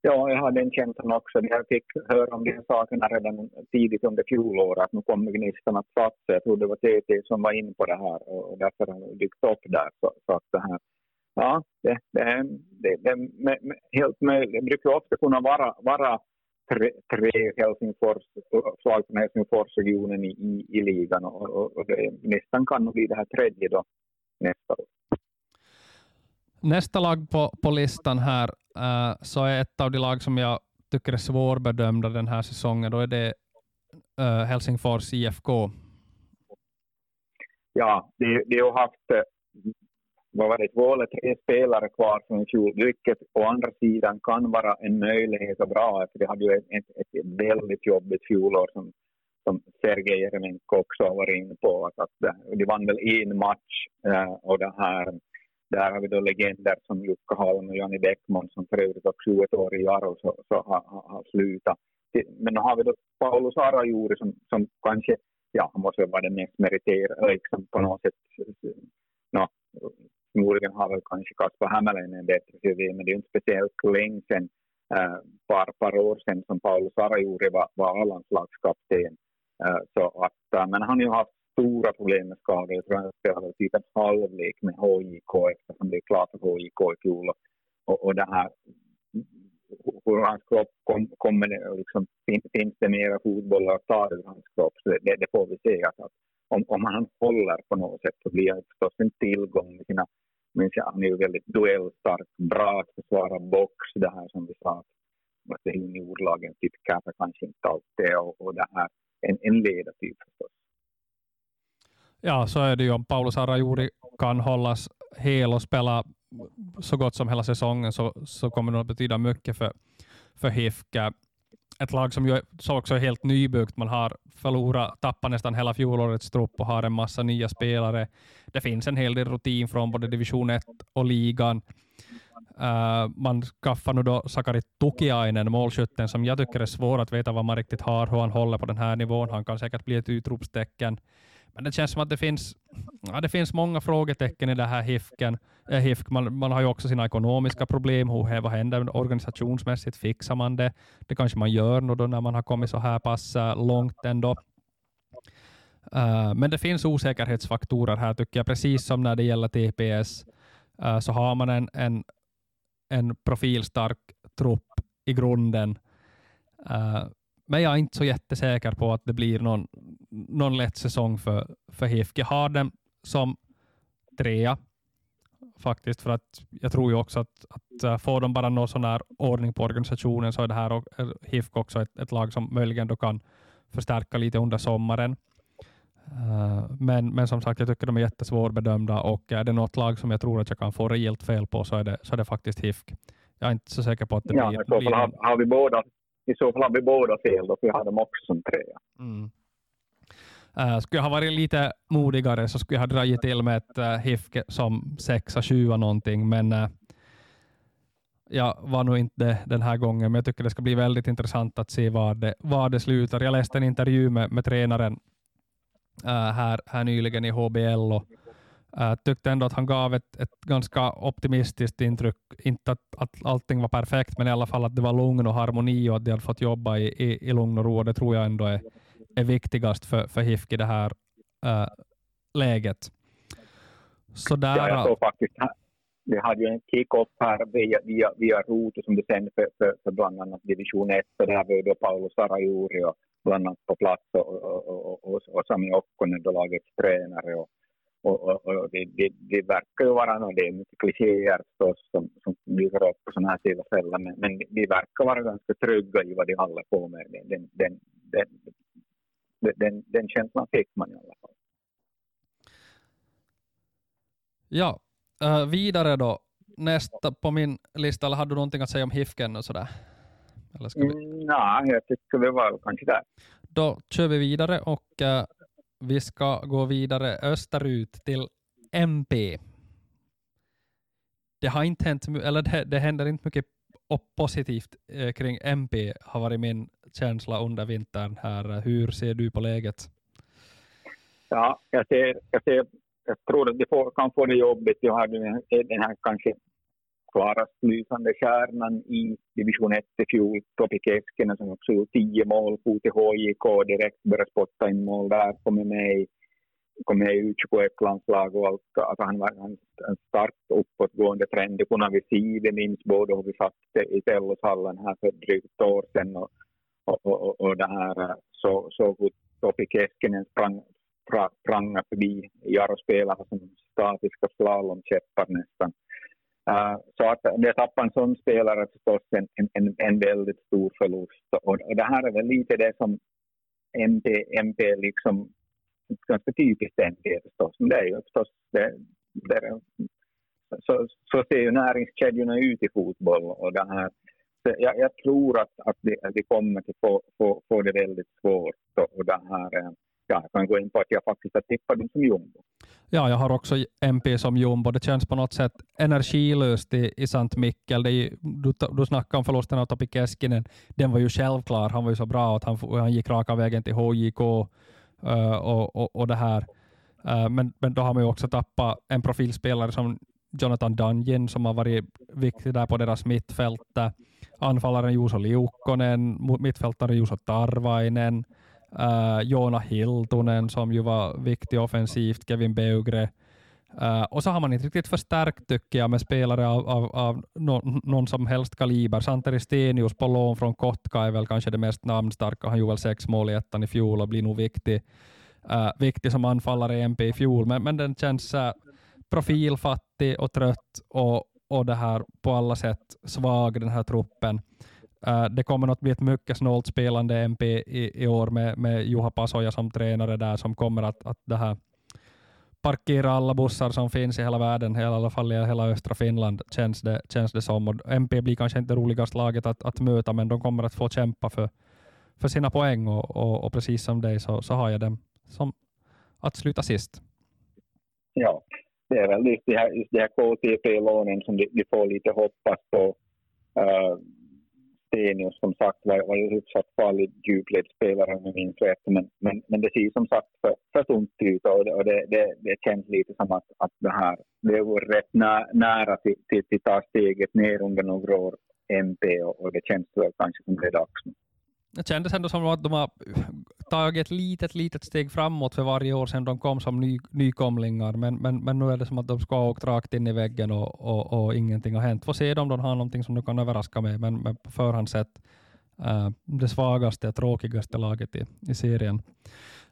Ja, jag har den känslan också. Jag fick höra om de här sakerna redan tidigt under fjolåret, att nu kommer Gnistan att satsa. Jag tror det var TT som var inne på det här och därför har det dykt upp där. Så, så att det här, ja, det, det, det, det är helt möjligt. Det brukar ofta kunna vara, vara tre, tre Helsingfors, slag från Helsingforsregionen i, i, i ligan och, och, och det, Gnistan kan nog bli det här tredje då nästa år. Nästa lag på, på listan här äh, så är ett av de lag som jag tycker är svårbedömda den här säsongen, då är det äh, Helsingfors IFK. Ja, de, de har haft eh, vad var det, två eller tre spelare kvar från fjol, vilket å andra sidan kan vara en möjlighet och bra, för de hade ju ett, ett, ett väldigt jobbigt fjolår som, som Sergej Jeremenko också har varit inne på. Att, att de vann väl en match äh, och det här, där har vi då legender som Jukka Halm och Janni Bäckman som för övrigt också 21 år i Jaro så, så har, har slutat. Men då har vi då Paulus Arajuuri som, som kanske, ja, han måste vara den mest meriterade, liksom på något sätt no, förmodligen har väl kanske Kasper Hämäläinen en bättre CV, men det är inte speciellt länge sedan, äh, par, par år sedan som Paulus Arajuuri var, var A-landslagskapten. Äh, så att, äh, men han har ju haft stora problem med skador. Jag tror han spelade typ en halvlek med HJK eftersom det är klart för HJK i fjol. Och, och det här, hur hans kropp kommer kom, liksom, finns, det mera fotboll att ta ur hans kropp? Så det, det, får vi se. Att, om, om han håller på något sätt så blir han förstås en tillgång med sina men han är ju väldigt duellstark, bra att försvara box, det här som vi sa, att det juniorlagen typ kanske kanske inte alltid och, och det här, en, en ledartyp förstås. Ja, så är det ju. Om Paulus Arajuri kan hållas hel och spela så gott som hela säsongen så, så kommer det att betyda mycket för, för HIFK ett lag som ju så också är helt nybyggt. Man har förlorat, tappat nästan hela fjolårets trupp och har en massa nya spelare. Det finns en hel del rutin från både division 1 och ligan. Uh, man skaffar nu då Sakari Tukiainen, målskytten, som jag tycker är svår att veta vad man riktigt har, hur han håller på den här nivån. Han kan säkert bli ett utropstecken. Men det känns som att det finns, ja, det finns många frågetecken i det här HIFken. Eh, HIFK. Man, man har ju också sina ekonomiska problem. Hur, vad händer organisationsmässigt? Fixar man det? Det kanske man gör då när man har kommit så här pass eh, långt ändå. Uh, men det finns osäkerhetsfaktorer här tycker jag. Precis som när det gäller TPS uh, eh, så har man en, en, en profilstark trupp i grunden. Uh, men jag är inte så jättesäker på att det blir någon, någon lätt säsong för, för HIFK. Jag har dem som trea faktiskt, för att jag tror ju också att, att uh, får de bara någon sån här ordning på organisationen så är det här och, HIFK också ett, ett, lag som möjligen då kan förstärka lite under sommaren. Uh, men, men som sagt, jag tycker de är jättesvårbedömda och är det något lag som jag tror att jag kan få rejält fel på så är det, så är det faktiskt HIFK. Jag är inte så säker på att det ja, blir... Fall har, har, vi båda, i så fall har vi båda fel då, för vi har dem också som trea. Mm. Uh, skulle jag ha varit lite modigare så skulle jag ha dragit till med ett eh, uh, HIFK som sexa, sjua någonting, men uh, jag var nog inte det den här gången, men jag tycker det ska bli väldigt intressant att se var det, var det slutar. Jag läste en intervju med, med tränaren uh, här, här nyligen i HBL och uh, tyckte ändå att han gav ett, ett ganska optimistiskt intryck. Inte att, att allting var perfekt, men i alla fall att det var lugn och harmoni och att de hade fått jobba i, i, i lugn och ro. Det tror jag ändå är, är viktigast för, för HIFK i det här uh, läget. Så där, ja, jag såg faktiskt vi hade ju en kick-off här via, via, via Roto som det sände för, för, för bland annat division 1 där var ju då Paolo Sarajuri och bland annat på plats och, och, och, och, och Sami Okkonen, då lagets tränare. Och, och, och, och det, det, det, verkar ju vara något, det är mycket klichéer förstås som, som dyker upp på sådana här tillfällen, men, men de verkar vara ganska trygga i vad de håller på med. Den, den, den, den, den känslan fick man i alla fall. Ja, uh, vidare då. Nästa på min lista, eller hade du någonting att säga om Hifken och sådär? Eller ska vi... Mm, nej, jag tycker vi var kanske där. Då kör vi vidare och uh, vi ska gå vidare österut till MP. Det har inte hänt, eller det, det händer inte mycket positivt eh, kring MP har varit min känsla under vintern här. Hur ser du på läget? Ja, jag ser, jag ser jag tror att vi får, kan få det jobbigt. Jag har den här kanske klarast lysande kärnan i division 1 i fjol, Topi Keskinen som också gjort tio mål, for till HJK direkt började spotta in mål där, kommer med i, kom med i U21-landslag och allt. Alltså han var en, en starkt uppåtgående trend. Det kunde vi se, det minns både och vi satt i Telloshallen här för drygt ett år sedan och, och, och, och det här så, så hur Topi Keskinen sprang, sprang förbi Jaro-spelare som statiska slalomkäppar nästan Uh, så att det tappar en sån spelare förstås en, en, en väldigt stor förlust. Och, och det här är väl lite det som MP, MP liksom, ganska typiskt MP förstås, men det är ju förstås, det, det, så, så ser ju näringskedjorna ut i fotboll och det här jag, jag, tror att, att, vi, att vi kommer att få, få, få det väldigt svårt. Och, och det här, eh, ja, jag kan gå in på att jag faktiskt har tippat dem som jumbo. Ja, jag har också MP som jumbo. Det känns på något sätt energilöst i, i Sant Mikkel. Det är, du, du snackade om förlusten av Topi Keskinen. Den var ju självklar. Han var ju så bra att han, han gick raka vägen till HJK uh, eh, och, och, och det här. Uh, men, men då har man ju också tappat en profilspelare som Jonathan Dungeon som har varit viktig där på deras mittfält anfallaren Juuso Liukkonen, mittfältaren Juuso Tarvainen, äh, Joona Hiltunen som ju var viktig offensivt, Kevin Beugre. Uh, och så har man inte riktigt förstärkt tycker jag med spelare av, av, av no, någon som helst kaliber. Santeri Stenius på lån från Kotka är väl kanske det mest namnstarka. Han gjorde väl sex mål i ettan i fjol och blir nog viktig, uh, äh, viktig som anfallare i MP i fjol. Men, men den känns uh, profilfattig och trött och, och det här på alla sätt svag, den här truppen. Uh, det kommer att bli ett mycket snålt spelande MP i, i år med, med Juha Pasoja som tränare där som kommer att, att det här parkera alla bussar som finns i hela världen, i alla fall i hela östra Finland, känns det, känns det som. Och MP blir kanske inte roligast laget att, att möta, men de kommer att få kämpa för, för sina poäng och, och, och precis som dig så, så har jag dem som att sluta sist. Ja, det är väl just de här, just de här KTP-lånen som de, de får lite hoppas på. Uh, Stenius som sagt var, var ju hyfsat farlig djupledsspelare om jag minns rätt. Men, men, men det ser som sagt för, för tunt ut och, det, och det, det, det känns lite som att, att det här det var rätt nä, nära till, till, till ta steget ner under några år MP och, och det känns väl kanske som det är dags nu. Det kändes ändå som att de har tagit ett litet, litet steg framåt för varje år sedan de kom som ny, nykomlingar, men, men, men nu är det som att de ska ha åkt rakt in i väggen och, och, och ingenting har hänt. Får se om de har någonting som de kan överraska med, men, men på förhand sett äh, det svagaste, och tråkigaste laget i, i serien.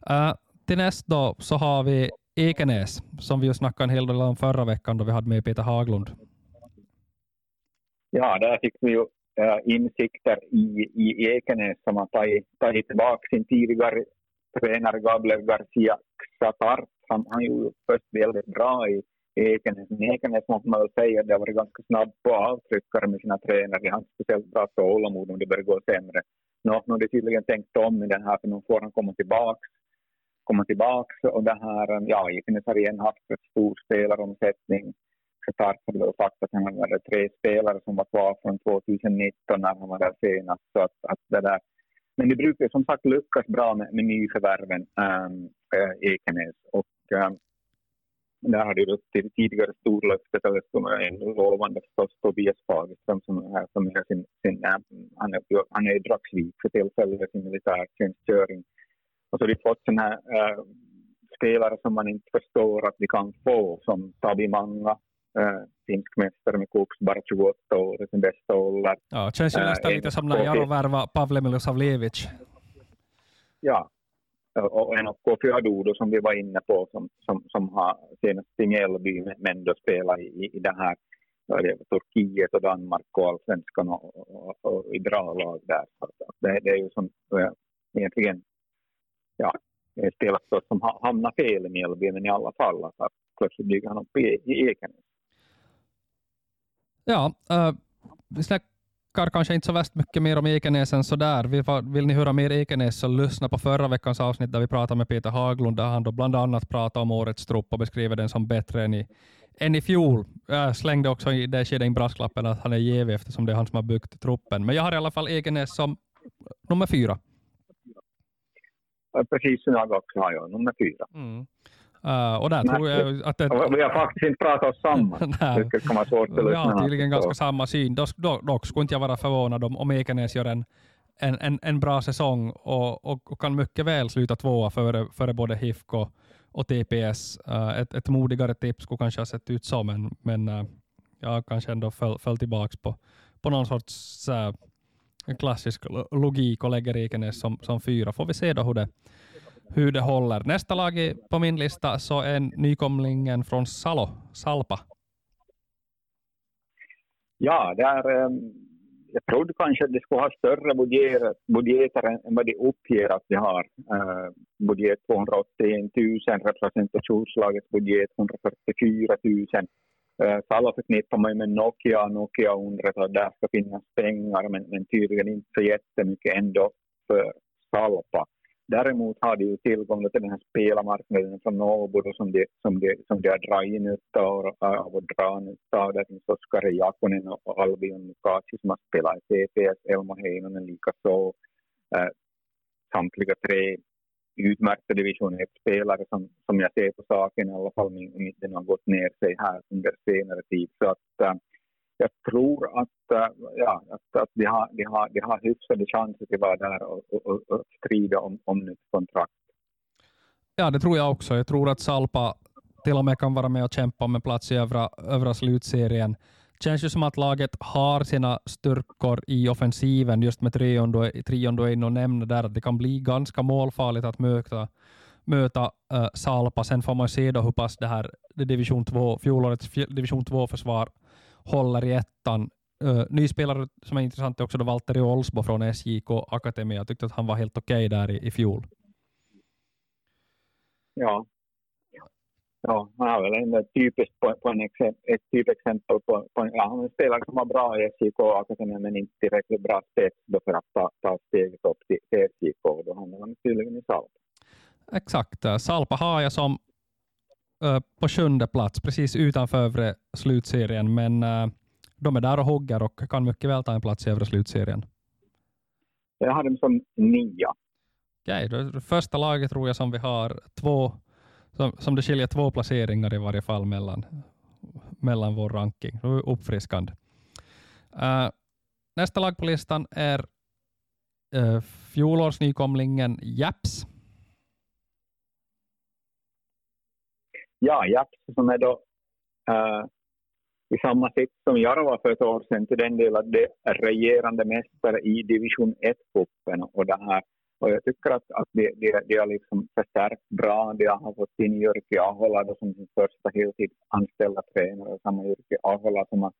Äh, till näst då så har vi Ekenäs, som vi ju snackade en hel del om förra veckan då vi hade med Peter Haglund. Ja, där fick vi ju Eh, insikter i, i Ekenäs som har tagit, tagit tillbaka sin tidigare tränare Gabriel Garcia Xatart. Han, han gjorde först väldigt bra i Ekenäs. Men Ekenäs måste man väl säga det har varit ganska snabb på avtryckare med sina tränare. De har inte speciellt bra tålamod om det börjar gå sämre. Nu har de tydligen tänkt om i den här, för nu får han komma tillbaka komma tillbaka och det här, ja, Ekenäs har igen haft en stor spelaromsättning Qatar hade sagt att han hade tre spelare som var kvar från 2019 när han var där senast. Så att, att det där. Men det brukar som sagt lyckas bra med, med nyförvärven, ähm, äh, Ekenäs. Och, ähm, där har det till tidigare storlöftet, eller som är lovande förstås, Tobias Fagerström som är som är sin, sin äh, han är, han är i Dragsvik för tillfället, sin militärtjänstgöring. Och så har de fått sådana här äh, spelare som man inte förstår att vi kan få, som Tabi Manga, äh, finsk mästare med Kups, bara 28 år i sin bästa ålder. Ja, känns ju äh, nästan lite som när Jaro värvade Pavle Milosavljevic. Ja, och en Kofi Adudo som vi var inne på som, som, som har senast i Mjällby men då spelar i, i det här Turkiet och Danmark och allsvenskan och, och, och, och i bra lag där. Så det, det är ju som äh, egentligen ja, spelare som hamnar fel i Mjällby men i alla fall att plötsligt dyker han upp i, i Ekenäs. Ja, äh, vi snackar kanske inte så värst mycket mer om Ekenäs än sådär. Vill, vill ni höra mer Ekenäs så lyssna på förra veckans avsnitt där vi pratade med Peter Haglund, där han då bland annat pratade om årets trupp och beskriver den som bättre än i, än i fjol. Jag slängde också i det skedet in brasklappen att han är jävig eftersom det är han som har byggt truppen. Men jag har i alla fall Ekenäs som nummer fyra. Precis som jag också har, jag, nummer fyra. Mm. Uh, och där Nej, tror jag att det, vi har faktiskt inte pratat oss samman. det kan vara svårt att Vi har tydligen ganska samma syn. Dock, dock skulle inte jag vara förvånad om, om Ekenäs gör en, en, en, en bra säsong och, och, och, kan mycket väl sluta tvåa före, före både HIFK och, och TPS. Uh, ett, ett modigare tips skulle kanske ha sett ut så, men, men uh, jag kanske ändå föll, föll tillbaka på, på någon sorts uh, klassisk logik och lägger Ekenäs som, som fyra. Får vi se då hur det, hur det håller. Nästa lag på min lista så är nykomlingen från Salo, Salpa. Ja, där, ehm, jag trodde kanske att de skulle ha större budgeter, budgeter än vad de uppger att de har. Ehm, budget 281 000, representationslagets budget 144 000. Ehm, Salo förknippar man med Nokia, Nokia undrar att där ska finnas pengar, men, men tydligen inte så jättemycket ändå för Salpa. Däremot har de ju tillgång till den här spelarmarknaden från Åbo som de, som de, som de har dragit nytta av och drar nytta av. Där finns Oskar Jakonen och Albion Mukasi som har spelat i TPS, Elmo Heinonen likaså. Eh, samtliga tre utmärkta division 1-spelare som, som jag ser på saken i alla fall om inte den har gått ner sig här under senare tid. Så att, eh, jag tror att, äh, ja, att, att de, har, de, har, de har hyfsade chanser att vara där och, och, och strida om, om nytt kontrakt. Ja, det tror jag också. Jag tror att Salpa till och med kan vara med och kämpa om en plats i övra, övra slutserien. Det känns ju som att laget har sina styrkor i offensiven, just med trion du, trion du är inne och nämner där, att det kan bli ganska målfarligt att möta, möta äh, Salpa. Sen får man se då hur pass det här det division 2, fjolårets division 2-försvar håller i ettan. Uh, ny spelare som är intressant är också då Valtteri Olsbo från SJK Akademi. Jag tyckte att han var helt okej okay där i, i fjol. Ja, ja, han har väl en typiskt på, på en ett typexempel på, på en, ja, han spelare som var bra i SJK Akademien men inte tillräckligt bra spets för att ta, ta steget upp till, till SJK. Då hamnar han tydligen i Salpa. Exakt. Salpa har jag som uh, på sjunde plats, precis utanför övre slutserien, men uh, de är där och hugger och kan mycket väl ta en plats i övre slutserien. Jag har dem som nia. Okej, okay, det första laget tror jag som vi har två som, som det skiljer två placeringar i varje fall mellan, mellan vår ranking. Det är uppfriskande. Uh, nästa lag på listan är uh, fjolårsnykomlingen Japs. Ja, Japs som är då uh, i samma sätt som Jarva för ett år sedan till den del att det är regerande mästare i division 1-cupen och det här och jag tycker att, att de, de, de har liksom förstärkt bra. De har fått in Jyrki Ahola som sin första heltidsanställda tränare. Samma Jyrki Ahola som har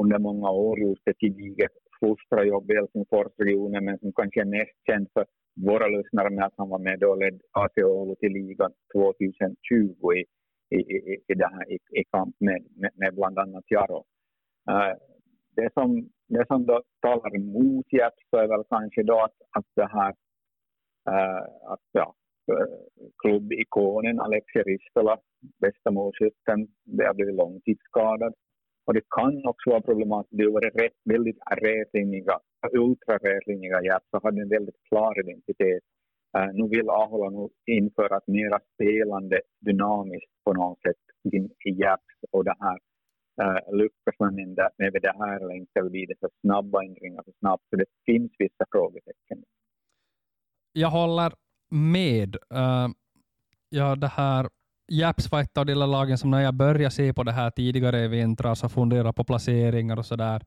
under många år gjort ett gediget fostrarjobb i Helsingforsregionen men som kanske är mest känd för våra lyssnare med att han var med och ledde AC Oulu till ligan 2020 i, i, i, i, det här, i, i kamp med, med, med bland annat Jaro. Uh, det som, det som då talar emot Jeps är väl kanske då att, att det här uh, att ja, eh, klubbikonen Alexi Ristola, bästa målskytten, det har blivit långtidsskadad. Och det kan också vara problematiskt. Det har varit rätt, väldigt rätlinjiga, ultrarätlinjiga Jeps så hade en väldigt klar identitet. Uh, nu vill Ahola nu införa ett mera spelande, dynamiskt på något sätt din Japs och det här. Uh, lyckas man med, med det här eller inte, blir det för snabba ändringar för snabbt? Så det finns vissa frågetecken jag håller med. Uh, ja, det här Japs var ett av de lagen som när jag började se på det här tidigare i vintras och fundera på placeringar och sådär,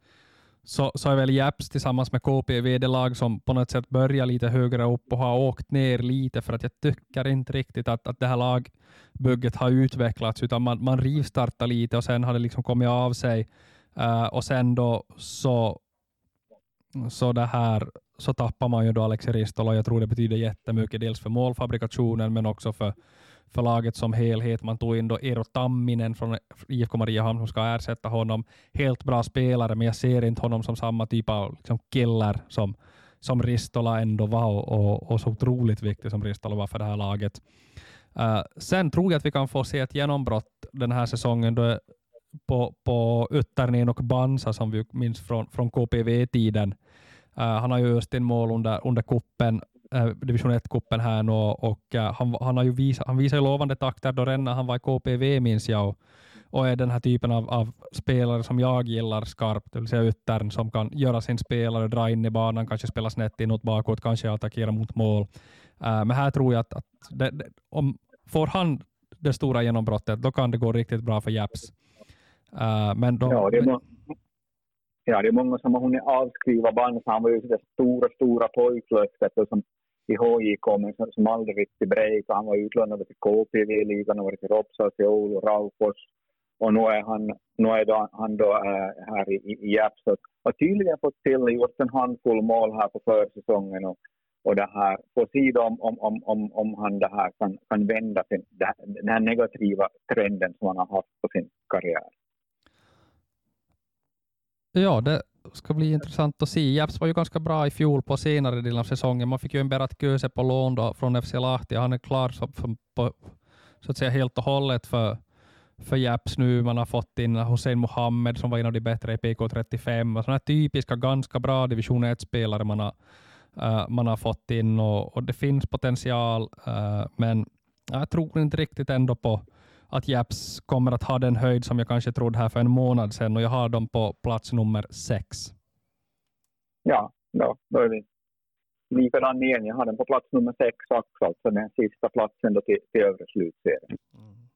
så, så är väl Japs tillsammans med KPV det lag som på något sätt börjar lite högre upp och har åkt ner lite för att jag tycker inte riktigt att, att det här lagbygget har utvecklats utan man, man rivstartar lite och sen har det liksom kommit av sig uh, och sen då så, så det här så tappar man ju då Alexi Ristola. Jag tror det betyder jättemycket, dels för målfabrikationen men också för, för laget som helhet. Man tog in då Eero Tamminen från IFK Mariehamn som ska ersätta honom. Helt bra spelare, men jag ser inte honom som samma typ av liksom killer som, som Ristola ändå var och, och, och så otroligt viktig som Ristola var för det här laget. Uh, sen tror jag att vi kan få se ett genombrott den här säsongen då på, på Ytternin och Bansa som vi minns från, från KPV-tiden Uh, eh, han har ju öst in mål under, under kuppen, Eh, division 1-kuppen här nu och eh, han, han, har ju visat, han visar ju lovande takter då redan han var i KPV minns jag och, och är den här typen av, av, spelare som jag gillar skarpt, det vill säga yttern som kan göra sin spelare, dra in i banan, kanske spela snett inåt bakåt, kanske attackera mot mål. Eh, men här tror jag att, att det, det, om får han det stora genombrottet, då kan det gå riktigt bra för Japs. men då, ja, det Ja, det är många som har hunnit avskriva bandet. Han var ju det stora, stora pojklöftet som i HJK, men som, som aldrig riktigt break. Han var utlånad till KPV-ligan och varit i Ropsa, Oulu, Raufors och nu är han, nu är då, han då äh, här i, i Japs och har tydligen fått till gjort en handfull mål här på försäsongen och, och det här, får se om, om, om, om, om han det här kan, kan vända sin, den här negativa trenden som han har haft på sin karriär. Ja, det ska bli intressant att se. Japs var ju ganska bra i fjol på senare delen av säsongen. Man fick ju en Berat Köse på lån då från FC Lahti. Han är klar så, på, så att säga helt och hållet för, för Japs nu. Man har fått in Hussein Mohammed som var en av de bättre i PK35. Och sådana typiska, ganska bra division 1-spelare man har, uh, man har fått in och, och det finns potential. Uh, men jag tror inte riktigt ändå på att Japs kommer att ha den höjd som jag kanske trodde här för en månad sedan och jag har dem på plats nummer sex. Ja, då, då är vi likadan igen. Jag har den på plats nummer sex också, alltså den sista platsen då till, till övre slutserien. Mm.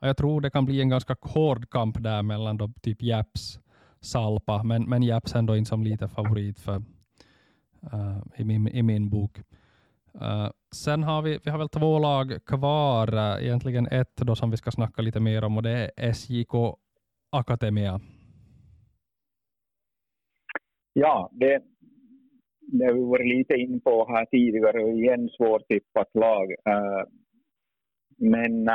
Jag tror det kan bli en ganska hård kamp där mellan då typ Japs, Salpa, men, men Japs ändå inte som lite favorit för, uh, i, min, i min bok. Uh, sen har vi, vi har väl två lag kvar, uh, egentligen ett då som vi ska snacka lite mer om och det är SJK Akademia. Ja, det, det har vi varit lite in på här tidigare och igen svårtippat lag. Uh, men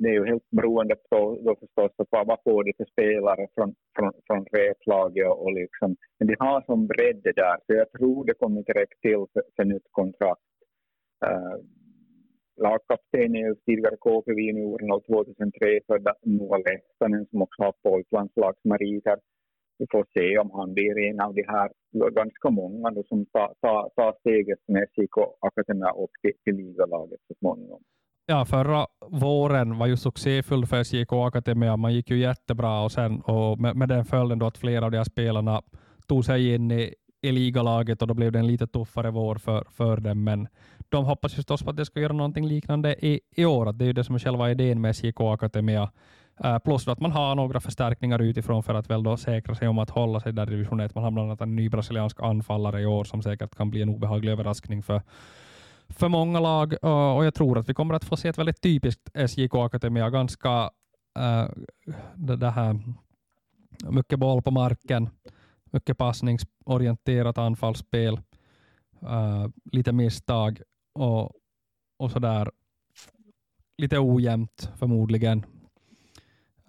det är ju helt beroende på då förstås vad, vad får de för spelare från, från, från replaget och, och liksom. Men de har som bredd där så jag tror det kommer direkt räcka till för, för nytt kontrakt. Uh, lagkapten är ju tidigare KPV-junioren 2003 födda Noa Lehtonen som också har pojklandslagsmeriter. Vi får se om han blir en av de här ganska många då, som tar, tar, tar steget med SIK Akademia upp till, till ligalaget så småningom. Ja, förra våren var ju succéfull för SJK Akademia. Man gick ju jättebra och, sen, och med, med den följden då att flera av de här spelarna tog sig in i, i ligalaget och då blev det en lite tuffare vår för, för dem. Men de hoppas förstås på att det ska göra någonting liknande i, i år. det är ju det som är själva idén med SJK Akademia. Uh, plus att man har några förstärkningar utifrån för att väl då säkra sig om att hålla sig där i division 1. Man har bland annat en ny brasiliansk anfallare i år som säkert kan bli en obehaglig överraskning för, för många lag. Och jag tror att vi kommer att få se ett väldigt typiskt SJK Akademia. Ganska äh, det, det här, mycket boll på marken, mycket passningsorienterat anfallsspel, äh, lite misstag och, och sådär. Lite ojämnt förmodligen.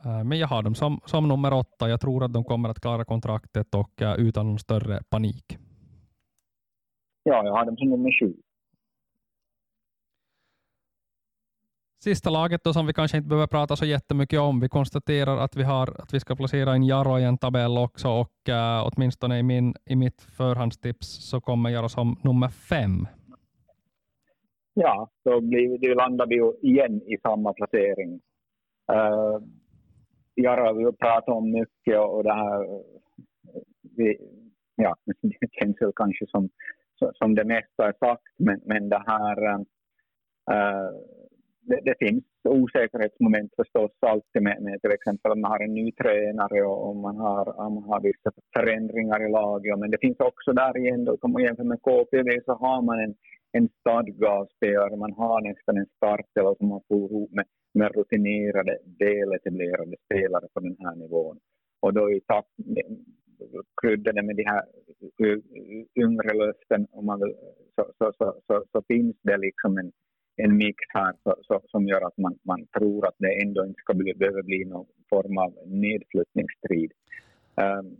Äh, men jag har dem som, som nummer åtta. Jag tror att de kommer att klara kontraktet och utan någon större panik. Ja, jag har dem som nummer sju. Sista laget då som vi kanske inte behöver prata så jättemycket om. Vi konstaterar att vi, har, att vi ska placera in Jaro i en tabell också och äh, åtminstone i, min, i mitt förhandstips så kommer Jaro som nummer fem. Ja, då blir, det landar vi ju igen i samma placering. Uh, Jaro har vi ju pratat om mycket och det här vi, ja, det känns väl kanske som, som det mesta är sagt, men, men det här uh, det, det, finns osäkerhetsmoment förstås alltid med, med till exempel om man har en ny tränare och om man har, om man har vissa förändringar i laget. Men det finns också där igen, då, om man jämför med KPV så har man en, en stadga av spelare, man har nästan en startelva som man får ihop med, med rutinerade, väletablerade spelare på den här nivån. Och då i takt kryddade med de här yngre löften, om man vill, så, så, så, så, så finns det liksom en en mix här så, så, som gör att man, man tror att det ändå inte ska bli, behöva bli någon form av nedflyttningsstrid. Um,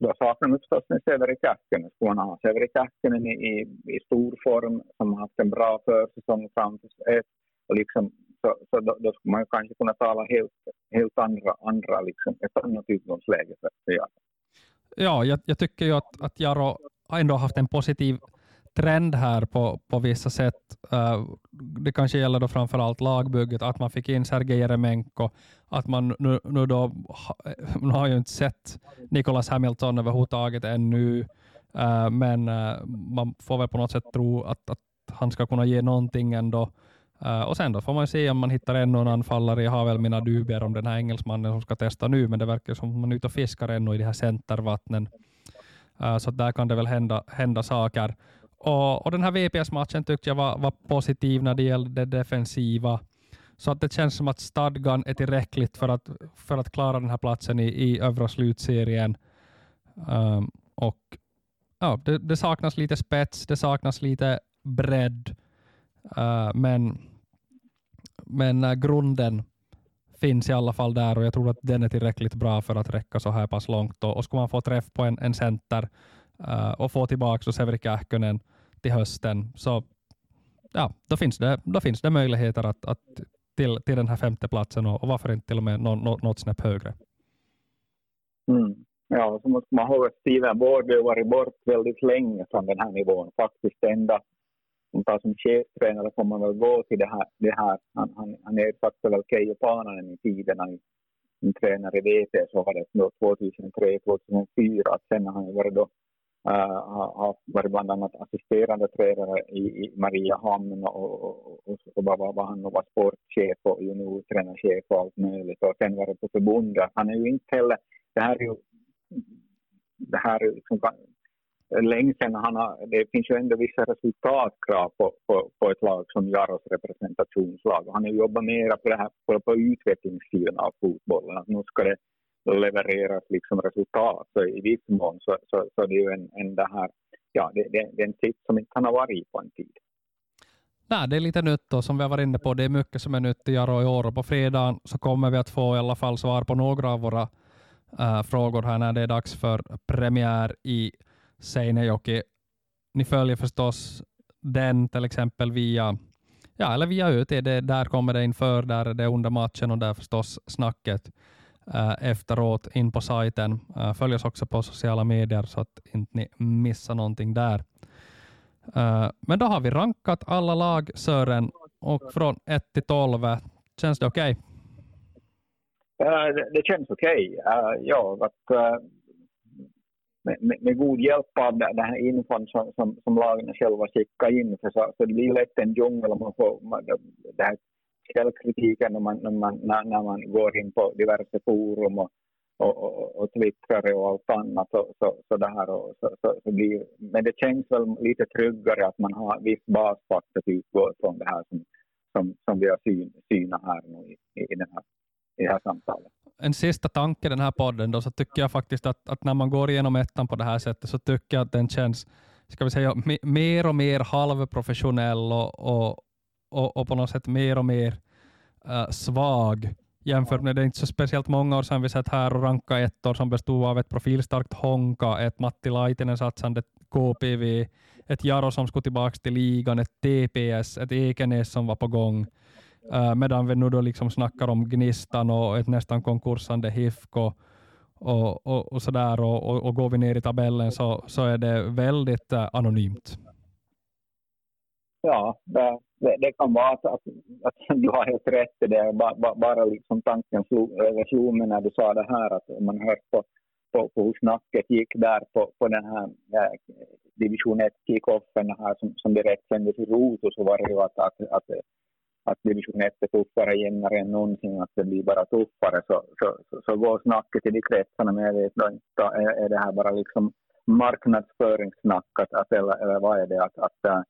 då saknar man förstås en Severi Kähkönen. Skulle man ha Severi Kähkönen i, i, i stor form som har haft en bra försäsong framför sig och liksom, så, så då, då, skulle man kanske kunna tala helt, helt andra, andra liksom, ett annat utgångsläge för, för Jaro. Ja, jag, jag tycker ju att, att Jaro ändå haft en positiv trend här på, på vissa sätt. Eh, det kanske gäller då framförallt lagbygget, att man fick in Sergej Jeremenko, att man nu, nu då, man eh, har ju inte sett Nicholas Hamilton överhuvudtaget ännu, eh, men man får väl på något sätt tro att, att han ska kunna ge någonting ändå. Uh, och sen då får man se om man hittar ännu en anfallare. Jag har väl mina dubier om den här engelsmannen som ska testa nu, men det verkar som att man är ute och fiskar ännu i de här centervattnen. Uh, så där kan det väl hända, hända saker. Och, och den här VPS-matchen tyckte jag var, var positiv när det gällde det defensiva. Så att det känns som att stadgan är tillräckligt för att, för att klara den här platsen i, i övre slutserien. Um, och ja, det, det, saknas lite spets, det saknas lite bredd, uh, men, men uh, grunden finns i alla fall där och jag tror att den är tillräckligt bra för att räcka så här pass långt. Och, och skulle man få träff på en, en center Eh, och få tillbaka Severi Kähkönen till hösten, så ja, då, finns det, då finns det möjligheter att, att till, till den här femte platsen och, och varför inte till och med något, något, något snäpp högre. Mm. Ja, så måste man ihåg att Steven Ward har varit bort väldigt länge från den här nivån. Faktiskt ända som tar som cheftränare får man väl gå till det här. Det här. Han, han, han ersatte väl Keijo Paananen i tiden han tränare i VT så var det 2003-2004. Sen har han varit då Uh, har varit bland annat assisterande tränare i, i Mariehamn och, och, och, och var, var han var sportchef och juniortränarchef och allt möjligt. Och sen var det på förbundet. Han är ju inte heller... Det här är ju... Det här är liksom, länge sedan han har, det finns ju ändå vissa resultatkrav på, på, på ett lag som Jaros representationslag. Och han har jobbat mera på, det här, på, på utvecklingssidan av fotbollen. Att nu ska det levereras liksom resultat. Så i viss mån så, så, så det är ju en, en det här, ja, det, det, det är en sits som inte kan ha varit på en tid. Nej, det är lite nytt och som vi har varit inne på, det är mycket som är nytt i Jaro i år och på fredagen så kommer vi att få i alla fall svar på några av våra äh, frågor här när det är dags för premiär i Seinejoki. Ni följer förstås den till exempel via Ja, eller via UT, det, där kommer det inför, där är det under matchen och där förstås snacket Eh, efteråt in på sajten. Äh, följ oss också på sociala medier så att inte ni missar någonting där. Äh, men då har vi rankat alla lag, Sören, och från 1 till 12. Känns det okej? Okay? Uh, det, det, känns okej. Okay. Uh, ja, att, uh, med, med, god hjälp av den här infon som, som, som lagen själva skickar in så, så det blir lätt en djungel man får man, det här källkritiken när man, när, man, när, man går in på diverse forum och, och, och, och twittrar och allt annat. Så, så, så det här och, så, så, så blir, men det känns väl lite tryggare att man har viss basfakta att typ utgå från det här som, som, som vi har syn, synat här nu i, i, den här, i det här samtalet. En sista tanke i den här podden då, så tycker jag faktiskt att, att när man går igenom ettan på det här sättet så tycker jag att den känns ska vi säga, mer och mer halvprofessionell och, och, och, och på något sätt mer och mer uh, svag jämfört med det är inte så speciellt många år sedan vi sett här och ranka ettor som bestod av ett profilstarkt Honka, ett Matti Laitinen satsande KPV, ett Jaro som skulle tillbaka till ligan, ett TPS, ett Ekenäs som var på gång. Uh, medan vi nu då liksom snackar om Gnistan och ett nästan konkursande HIFK och, och, och sådär. Och, och, och, går vi ner i tabellen så, så är det väldigt uh, anonymt. Ja, det, det, kan vara att, att, att, du har helt rätt i det. Bara, bara liksom tanken slog, mig när du sa det här att man hört på, på, på hur snacket gick där på, på den här eh, division 1 kickoffen här som, som direkt sändes i Roto så var det ju att, att, att, att division 1 är tuffare jämnare än någonsin, att det blir bara tuffare. Så, så, så, så går snacket i de kretsarna, men jag vet inte, är, är det här bara liksom marknadsföringssnack att, att, eller, eller vad är det? att, att eh,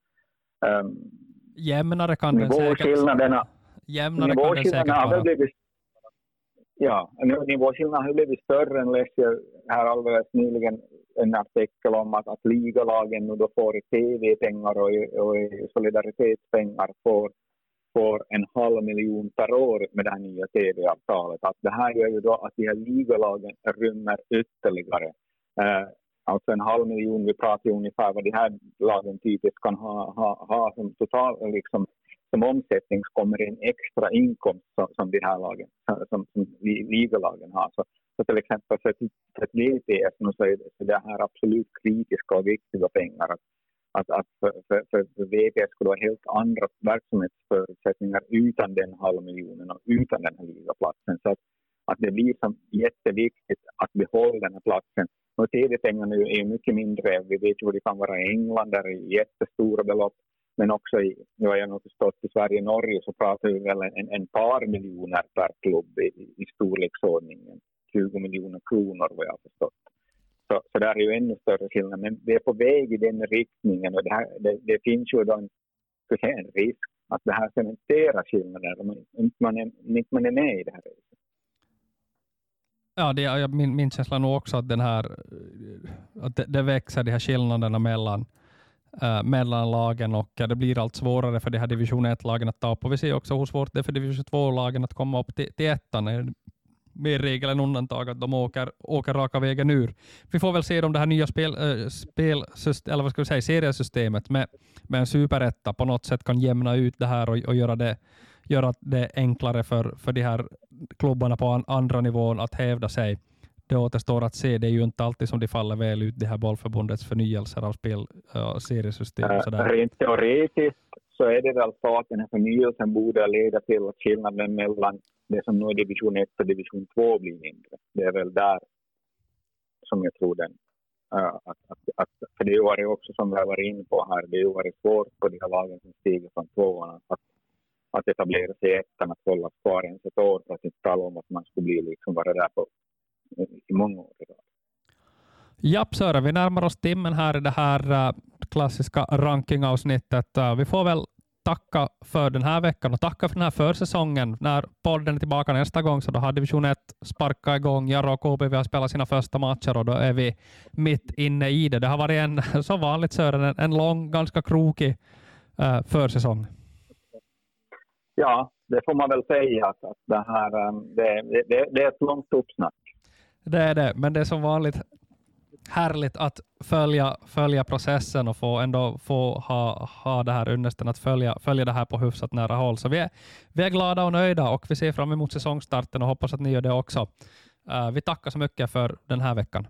Um, jämnare kan den säkert... Jämnare kan den säkert vara. Blivit, ja, nivåskillnaden har blivit större än läste här alldeles nyligen en artikel om att, att ligalagen nu då får i tv-pengar och i, och i solidaritetspengar får, får en halv miljon per år med det här nya tv-avtalet. Att det här gör ju då att de här ligalagen rymmer ytterligare eh, Alltså en halv miljon, vi pratar ju ungefär vad de här lagen typiskt kan ha, ha, ha som total liksom, som omsättning kommer en extra inkomst som, som de här lagen, som, som ligalagen har. Så, så till exempel för, för ett VPS så är det, det här absolut kritiska och viktiga pengar. Att, att, att för, för, för VPS skulle ha helt andra verksamhetsförutsättningar utan den halv miljonen och utan den här ligaplatsen. Så att, att det blir som jätteviktigt att behålla den här platsen och TV-pengarna är ju mycket mindre. Vi vet ju vad det kan vara i England, där det är jättestora belopp. Men också i, nu har jag nog förstått, i Sverige och Norge så pratar vi väl en, en par miljoner per klubb i, i storleksordningen. 20 miljoner kronor vad jag har förstått. Så, så där är ju ännu större skillnad. Men vi är på väg i den riktningen och det, här, det, det finns ju då en, en risk att det här cementerar skillnader om man inte man är med i det här resan. Ja, det min, min känsla är nog också att, den här, att det, det växer, de här skillnaderna mellan, äh, mellan lagen och det blir allt svårare för de här division 1-lagen att ta upp. Och vi ser också hur svårt det är för division 2-lagen att komma upp till, till ettan mer regel än undantag att de åker, åker raka vägen ur. Vi får väl se om det här nya spel, eh, äh, spel eller vad ska vi säga, seriesystemet med, med en superetta på något sätt kan jämna ut det här och, och göra, det, göra det enklare för, för de här klubbarna på an, andra nivån att hävda sig. Det återstår att se. Det är ju inte alltid som de faller väl ut, det här bollförbundets förnyelser av spel äh, seriesystem. Äh, rent teoretiskt så är det väl så att den här förnyelsen borde leda till att skillnaden mellan det som nu är division 1 och division 2 blir mindre. Det är väl där som jag tror den... Att, att, att, för det har ju också, som vi har varit inne på här, det har varit svårt på de här lagen som stiger från tvåan att, att etablera sig i ettan, att hålla kvar ens ett år, för att inte tala om att man skulle bli liksom vara där på, i många år. Japp Sören, vi närmar oss timmen här i det här äh, klassiska rankingavsnittet. Äh, vi får väl tacka för den här veckan och tacka för den här försäsongen. När podden är tillbaka nästa gång så då har division 1 sparkat igång. Jarro och KB har spelat sina första matcher och då är vi mitt inne i det. Det har varit en, som vanligt Sören, en, lång, ganska krokig äh, försäsong. Ja, det får man väl säga att, att det, här, ehm, det, det, det är ett långt uppsnack. Det är det, men det är som vanligt härligt att följa, följa processen och få, ändå få ha, ha det här ynnesten att följa, följa det här på hyfsat nära håll. Så vi är, vi är glada och nöjda och vi ser fram emot säsongstarten och hoppas att ni gör det också. Uh, vi tackar så mycket för den här veckan.